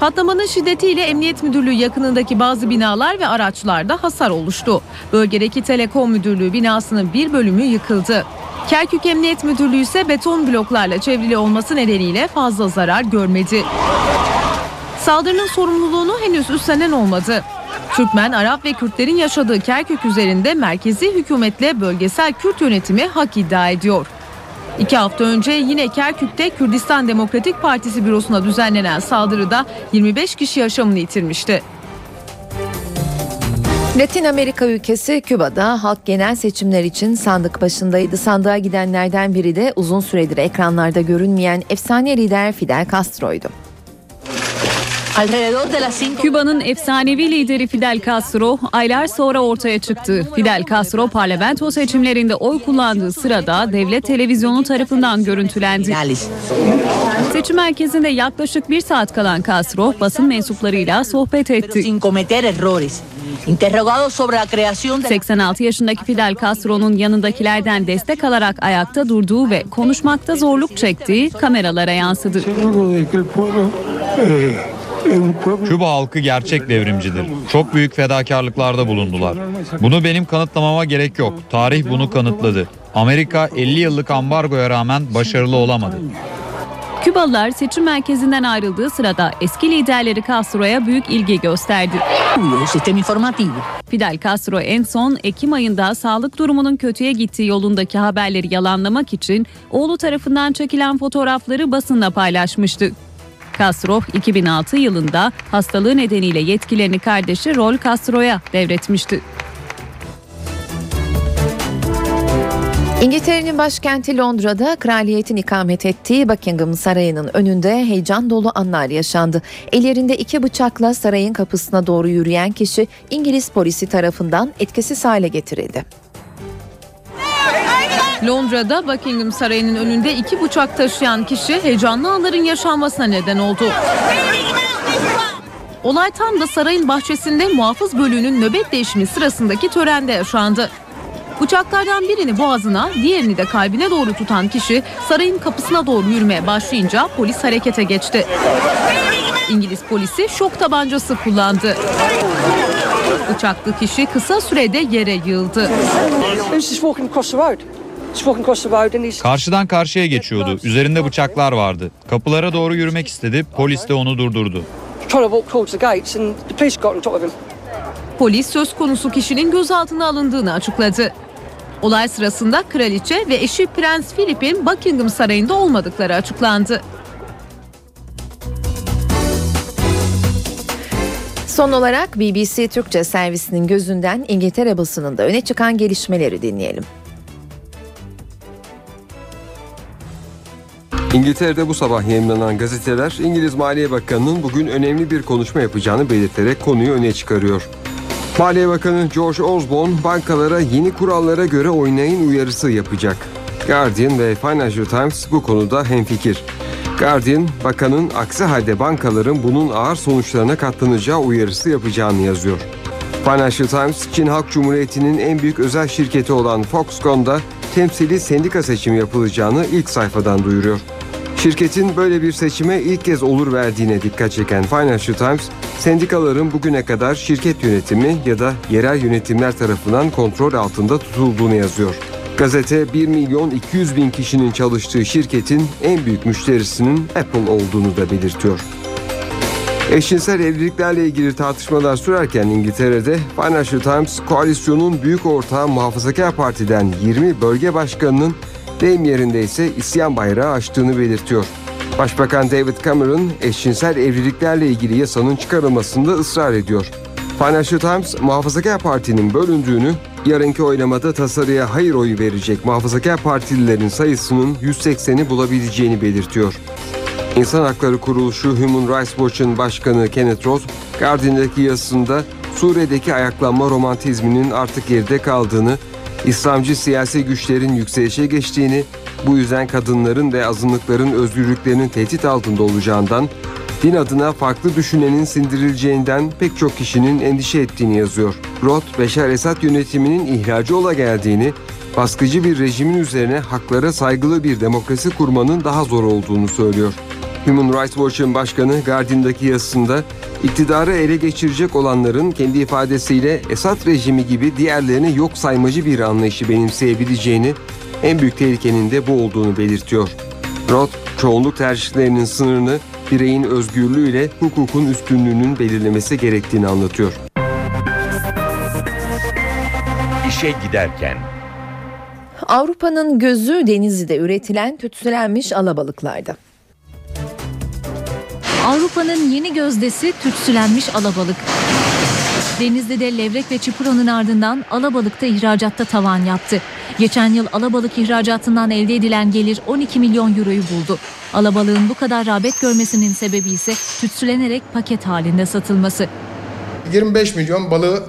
Patlamanın şiddetiyle Emniyet Müdürlüğü yakınındaki bazı binalar ve araçlarda hasar oluştu. Bölgedeki Telekom Müdürlüğü binasının bir bölümü yıkıldı. Kerkük Emniyet Müdürlüğü ise beton bloklarla çevrili olması nedeniyle fazla zarar görmedi. Saldırının sorumluluğunu henüz üstlenen olmadı. Türkmen, Arap ve Kürtlerin yaşadığı Kerkük üzerinde merkezi hükümetle bölgesel Kürt yönetimi hak iddia ediyor. İki hafta önce yine Kerkük'te Kürdistan Demokratik Partisi bürosuna düzenlenen saldırıda 25 kişi yaşamını yitirmişti. Latin Amerika ülkesi Küba'da halk genel seçimler için sandık başındaydı. Sandığa gidenlerden biri de uzun süredir ekranlarda görünmeyen efsane lider Fidel Castro'ydu. Küba'nın efsanevi lideri Fidel Castro aylar sonra ortaya çıktı. Fidel Castro parlamento seçimlerinde oy kullandığı sırada devlet televizyonu tarafından görüntülendi. Seçim merkezinde yaklaşık bir saat kalan Castro basın mensuplarıyla sohbet etti. 86 yaşındaki Fidel Castro'nun yanındakilerden destek alarak ayakta durduğu ve konuşmakta zorluk çektiği kameralara yansıdı. Küba halkı gerçek devrimcidir. Çok büyük fedakarlıklarda bulundular. Bunu benim kanıtlamama gerek yok. Tarih bunu kanıtladı. Amerika 50 yıllık ambargoya rağmen başarılı olamadı. Kübalılar seçim merkezinden ayrıldığı sırada eski liderleri Castro'ya büyük ilgi gösterdi. Fidel Castro en son Ekim ayında sağlık durumunun kötüye gittiği yolundaki haberleri yalanlamak için oğlu tarafından çekilen fotoğrafları basınla paylaşmıştı. Castro 2006 yılında hastalığı nedeniyle yetkilerini kardeşi Rol Castro'ya devretmişti. İngiltere'nin başkenti Londra'da kraliyetin ikamet ettiği Buckingham Sarayı'nın önünde heyecan dolu anlar yaşandı. Ellerinde iki bıçakla sarayın kapısına doğru yürüyen kişi İngiliz polisi tarafından etkisiz hale getirildi. Londra'da Buckingham Sarayı'nın önünde iki bıçak taşıyan kişi heyecanlı anların yaşanmasına neden oldu. Olay tam da sarayın bahçesinde muhafız bölüğünün nöbet değişimi sırasındaki törende yaşandı. Bıçaklardan birini boğazına, diğerini de kalbine doğru tutan kişi sarayın kapısına doğru yürümeye başlayınca polis harekete geçti. İngiliz polisi şok tabancası kullandı. Bıçaklı kişi kısa sürede yere yığıldı. Karşıdan karşıya geçiyordu. Üzerinde bıçaklar vardı. Kapılara doğru yürümek istedi. Polis de onu durdurdu. Polis söz konusu kişinin gözaltına alındığını açıkladı. Olay sırasında kraliçe ve eşi Prens Philip'in Buckingham Sarayı'nda olmadıkları açıklandı. Son olarak BBC Türkçe servisinin gözünden İngiltere basınında öne çıkan gelişmeleri dinleyelim. İngiltere'de bu sabah yayınlanan gazeteler İngiliz Maliye Bakanı'nın bugün önemli bir konuşma yapacağını belirterek konuyu öne çıkarıyor. Maliye Bakanı George Osborne bankalara yeni kurallara göre oynayın uyarısı yapacak. Guardian ve Financial Times bu konuda hemfikir. Guardian, bakanın aksi halde bankaların bunun ağır sonuçlarına katlanacağı uyarısı yapacağını yazıyor. Financial Times, Çin Halk Cumhuriyeti'nin en büyük özel şirketi olan Foxconn'da temsili sendika seçimi yapılacağını ilk sayfadan duyuruyor. Şirketin böyle bir seçime ilk kez olur verdiğine dikkat çeken Financial Times, sendikaların bugüne kadar şirket yönetimi ya da yerel yönetimler tarafından kontrol altında tutulduğunu yazıyor. Gazete 1 milyon 200 bin kişinin çalıştığı şirketin en büyük müşterisinin Apple olduğunu da belirtiyor. Eşcinsel evliliklerle ilgili tartışmalar sürerken İngiltere'de Financial Times koalisyonun büyük ortağı Muhafazakar Parti'den 20 bölge başkanının deyim yerinde ise isyan bayrağı açtığını belirtiyor. Başbakan David Cameron eşcinsel evliliklerle ilgili yasanın çıkarılmasında ısrar ediyor. Financial Times Muhafazakar Parti'nin bölündüğünü, yarınki oylamada tasarıya hayır oyu verecek Muhafazakar Partililerin sayısının 180'i bulabileceğini belirtiyor. İnsan Hakları Kuruluşu Human Rights Watch'ın başkanı Kenneth Roth, Guardian'daki yazısında Suriye'deki ayaklanma romantizminin artık geride kaldığını, İslamcı siyasi güçlerin yükselişe geçtiğini, bu yüzden kadınların ve azınlıkların özgürlüklerinin tehdit altında olacağından, din adına farklı düşünenin sindirileceğinden pek çok kişinin endişe ettiğini yazıyor. Roth, Beşar Esad yönetiminin ihracı ola geldiğini, baskıcı bir rejimin üzerine haklara saygılı bir demokrasi kurmanın daha zor olduğunu söylüyor. Human Rights Watch'ın başkanı Guardian'daki yazısında iktidarı ele geçirecek olanların kendi ifadesiyle Esad rejimi gibi diğerlerini yok saymacı bir anlayışı benimseyebileceğini, en büyük tehlikenin de bu olduğunu belirtiyor. Roth, çoğunluk tercihlerinin sınırını bireyin özgürlüğüyle hukukun üstünlüğünün belirlemesi gerektiğini anlatıyor. İşe giderken Avrupa'nın gözü Denizli'de üretilen tütsülenmiş alabalıklarda. Avrupa'nın yeni gözdesi tütsülenmiş alabalık. Denizli'de levrek ve çipuranın ardından alabalıkta ihracatta tavan yaptı. Geçen yıl alabalık ihracatından elde edilen gelir 12 milyon euroyu buldu. Alabalığın bu kadar rağbet görmesinin sebebi ise tütsülenerek paket halinde satılması. 25 milyon balığı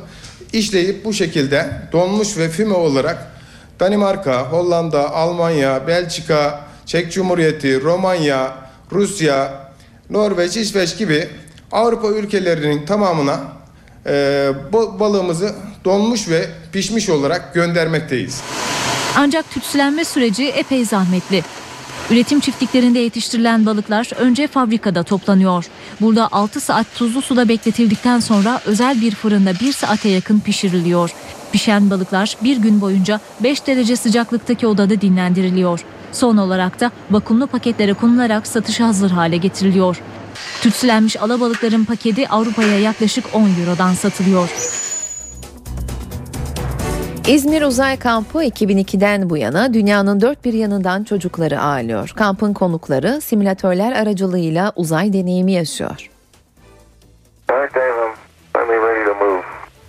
işleyip bu şekilde donmuş ve füme olarak Danimarka, Hollanda, Almanya, Belçika, Çek Cumhuriyeti, Romanya, Rusya, Norveç, İsveç gibi Avrupa ülkelerinin tamamına e, balığımızı donmuş ve pişmiş olarak göndermekteyiz. Ancak tütsülenme süreci epey zahmetli. Üretim çiftliklerinde yetiştirilen balıklar önce fabrikada toplanıyor. Burada 6 saat tuzlu suda bekletildikten sonra özel bir fırında 1 saate yakın pişiriliyor. Pişen balıklar bir gün boyunca 5 derece sıcaklıktaki odada dinlendiriliyor. Son olarak da vakumlu paketlere konularak satışa hazır hale getiriliyor. Tütsülenmiş alabalıkların paketi Avrupa'ya yaklaşık 10 Euro'dan satılıyor. İzmir Uzay Kampı 2002'den bu yana dünyanın dört bir yanından çocukları ağırlıyor. Kampın konukları simülatörler aracılığıyla uzay deneyimi yaşıyor.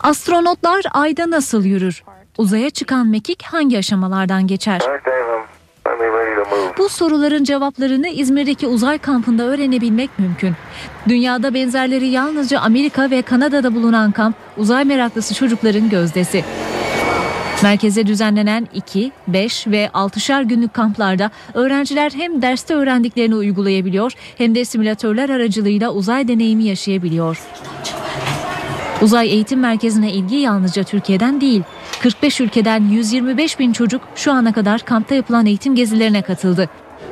Astronotlar ayda nasıl yürür? Uzaya çıkan mekik hangi aşamalardan geçer? Bu soruların cevaplarını İzmir'deki uzay kampında öğrenebilmek mümkün. Dünyada benzerleri yalnızca Amerika ve Kanada'da bulunan kamp uzay meraklısı çocukların gözdesi. Merkeze düzenlenen 2, 5 ve 6'şar günlük kamplarda öğrenciler hem derste öğrendiklerini uygulayabiliyor hem de simülatörler aracılığıyla uzay deneyimi yaşayabiliyor. Uzay Eğitim Merkezi'ne ilgi yalnızca Türkiye'den değil, 45 ülkeden 125 bin çocuk şu ana kadar kampta yapılan eğitim gezilerine katıldı.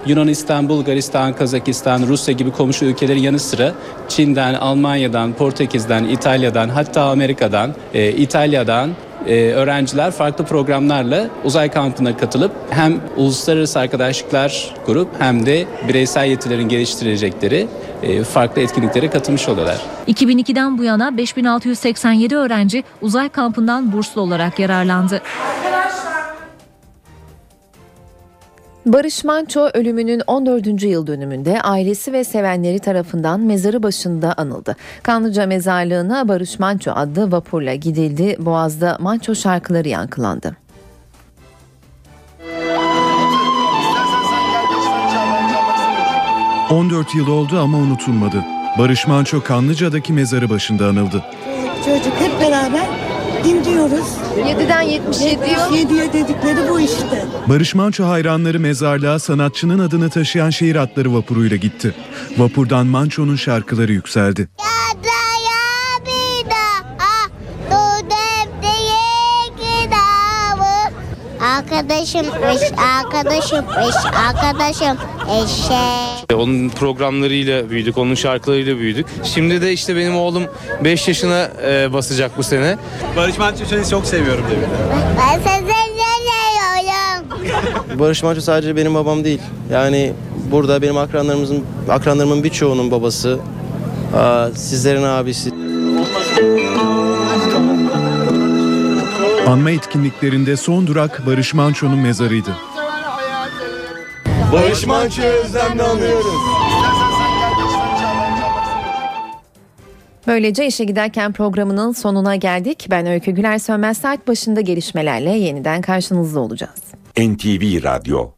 Yunanistan, Bulgaristan, Kazakistan, Rusya gibi komşu ülkelerin yanı sıra Çin'den, Almanya'dan, Portekiz'den, İtalya'dan hatta Amerika'dan, e, İtalya'dan e, öğrenciler farklı programlarla uzay kampına katılıp hem uluslararası arkadaşlıklar kurup hem de bireysel yetilerin geliştirecekleri e, farklı etkinliklere katılmış oluyorlar. 2002'den bu yana 5687 öğrenci uzay kampından burslu olarak yararlandı. Barış Manço ölümünün 14. yıl dönümünde ailesi ve sevenleri tarafından mezarı başında anıldı. Kanlıca mezarlığına Barış Manço adlı vapurla gidildi. Boğaz'da Manço şarkıları yankılandı. ...14 yıl oldu ama unutulmadı. Barış Manço Kanlıca'daki mezarı başında anıldı. Çocuk hep beraber dinliyoruz. 7'den 77 77'ye dedikleri bu işte. Barış Manço hayranları mezarlığa sanatçının adını taşıyan şehir atları vapuruyla gitti. Vapurdan Manço'nun şarkıları yükseldi. Arkadaşım eş, arkadaşım eş, arkadaşım eşek. Onun programlarıyla büyüdük, onun şarkılarıyla büyüdük. Şimdi de işte benim oğlum 5 yaşına e, basacak bu sene. Barış Manço'yu çok seviyorum dedi. Ben sizi seviyorum. Barış Manço sadece benim babam değil. Yani burada benim akranlarımızın akranlarımın birçoğunun babası. Aa, sizlerin abisi. Anma etkinliklerinde son durak Barış Manço'nun mezarıydı. Barış Manço'yu özlemle anıyoruz. Böylece işe giderken programının sonuna geldik. Ben Öykü Güler Sönmez saat başında gelişmelerle yeniden karşınızda olacağız. NTV Radyo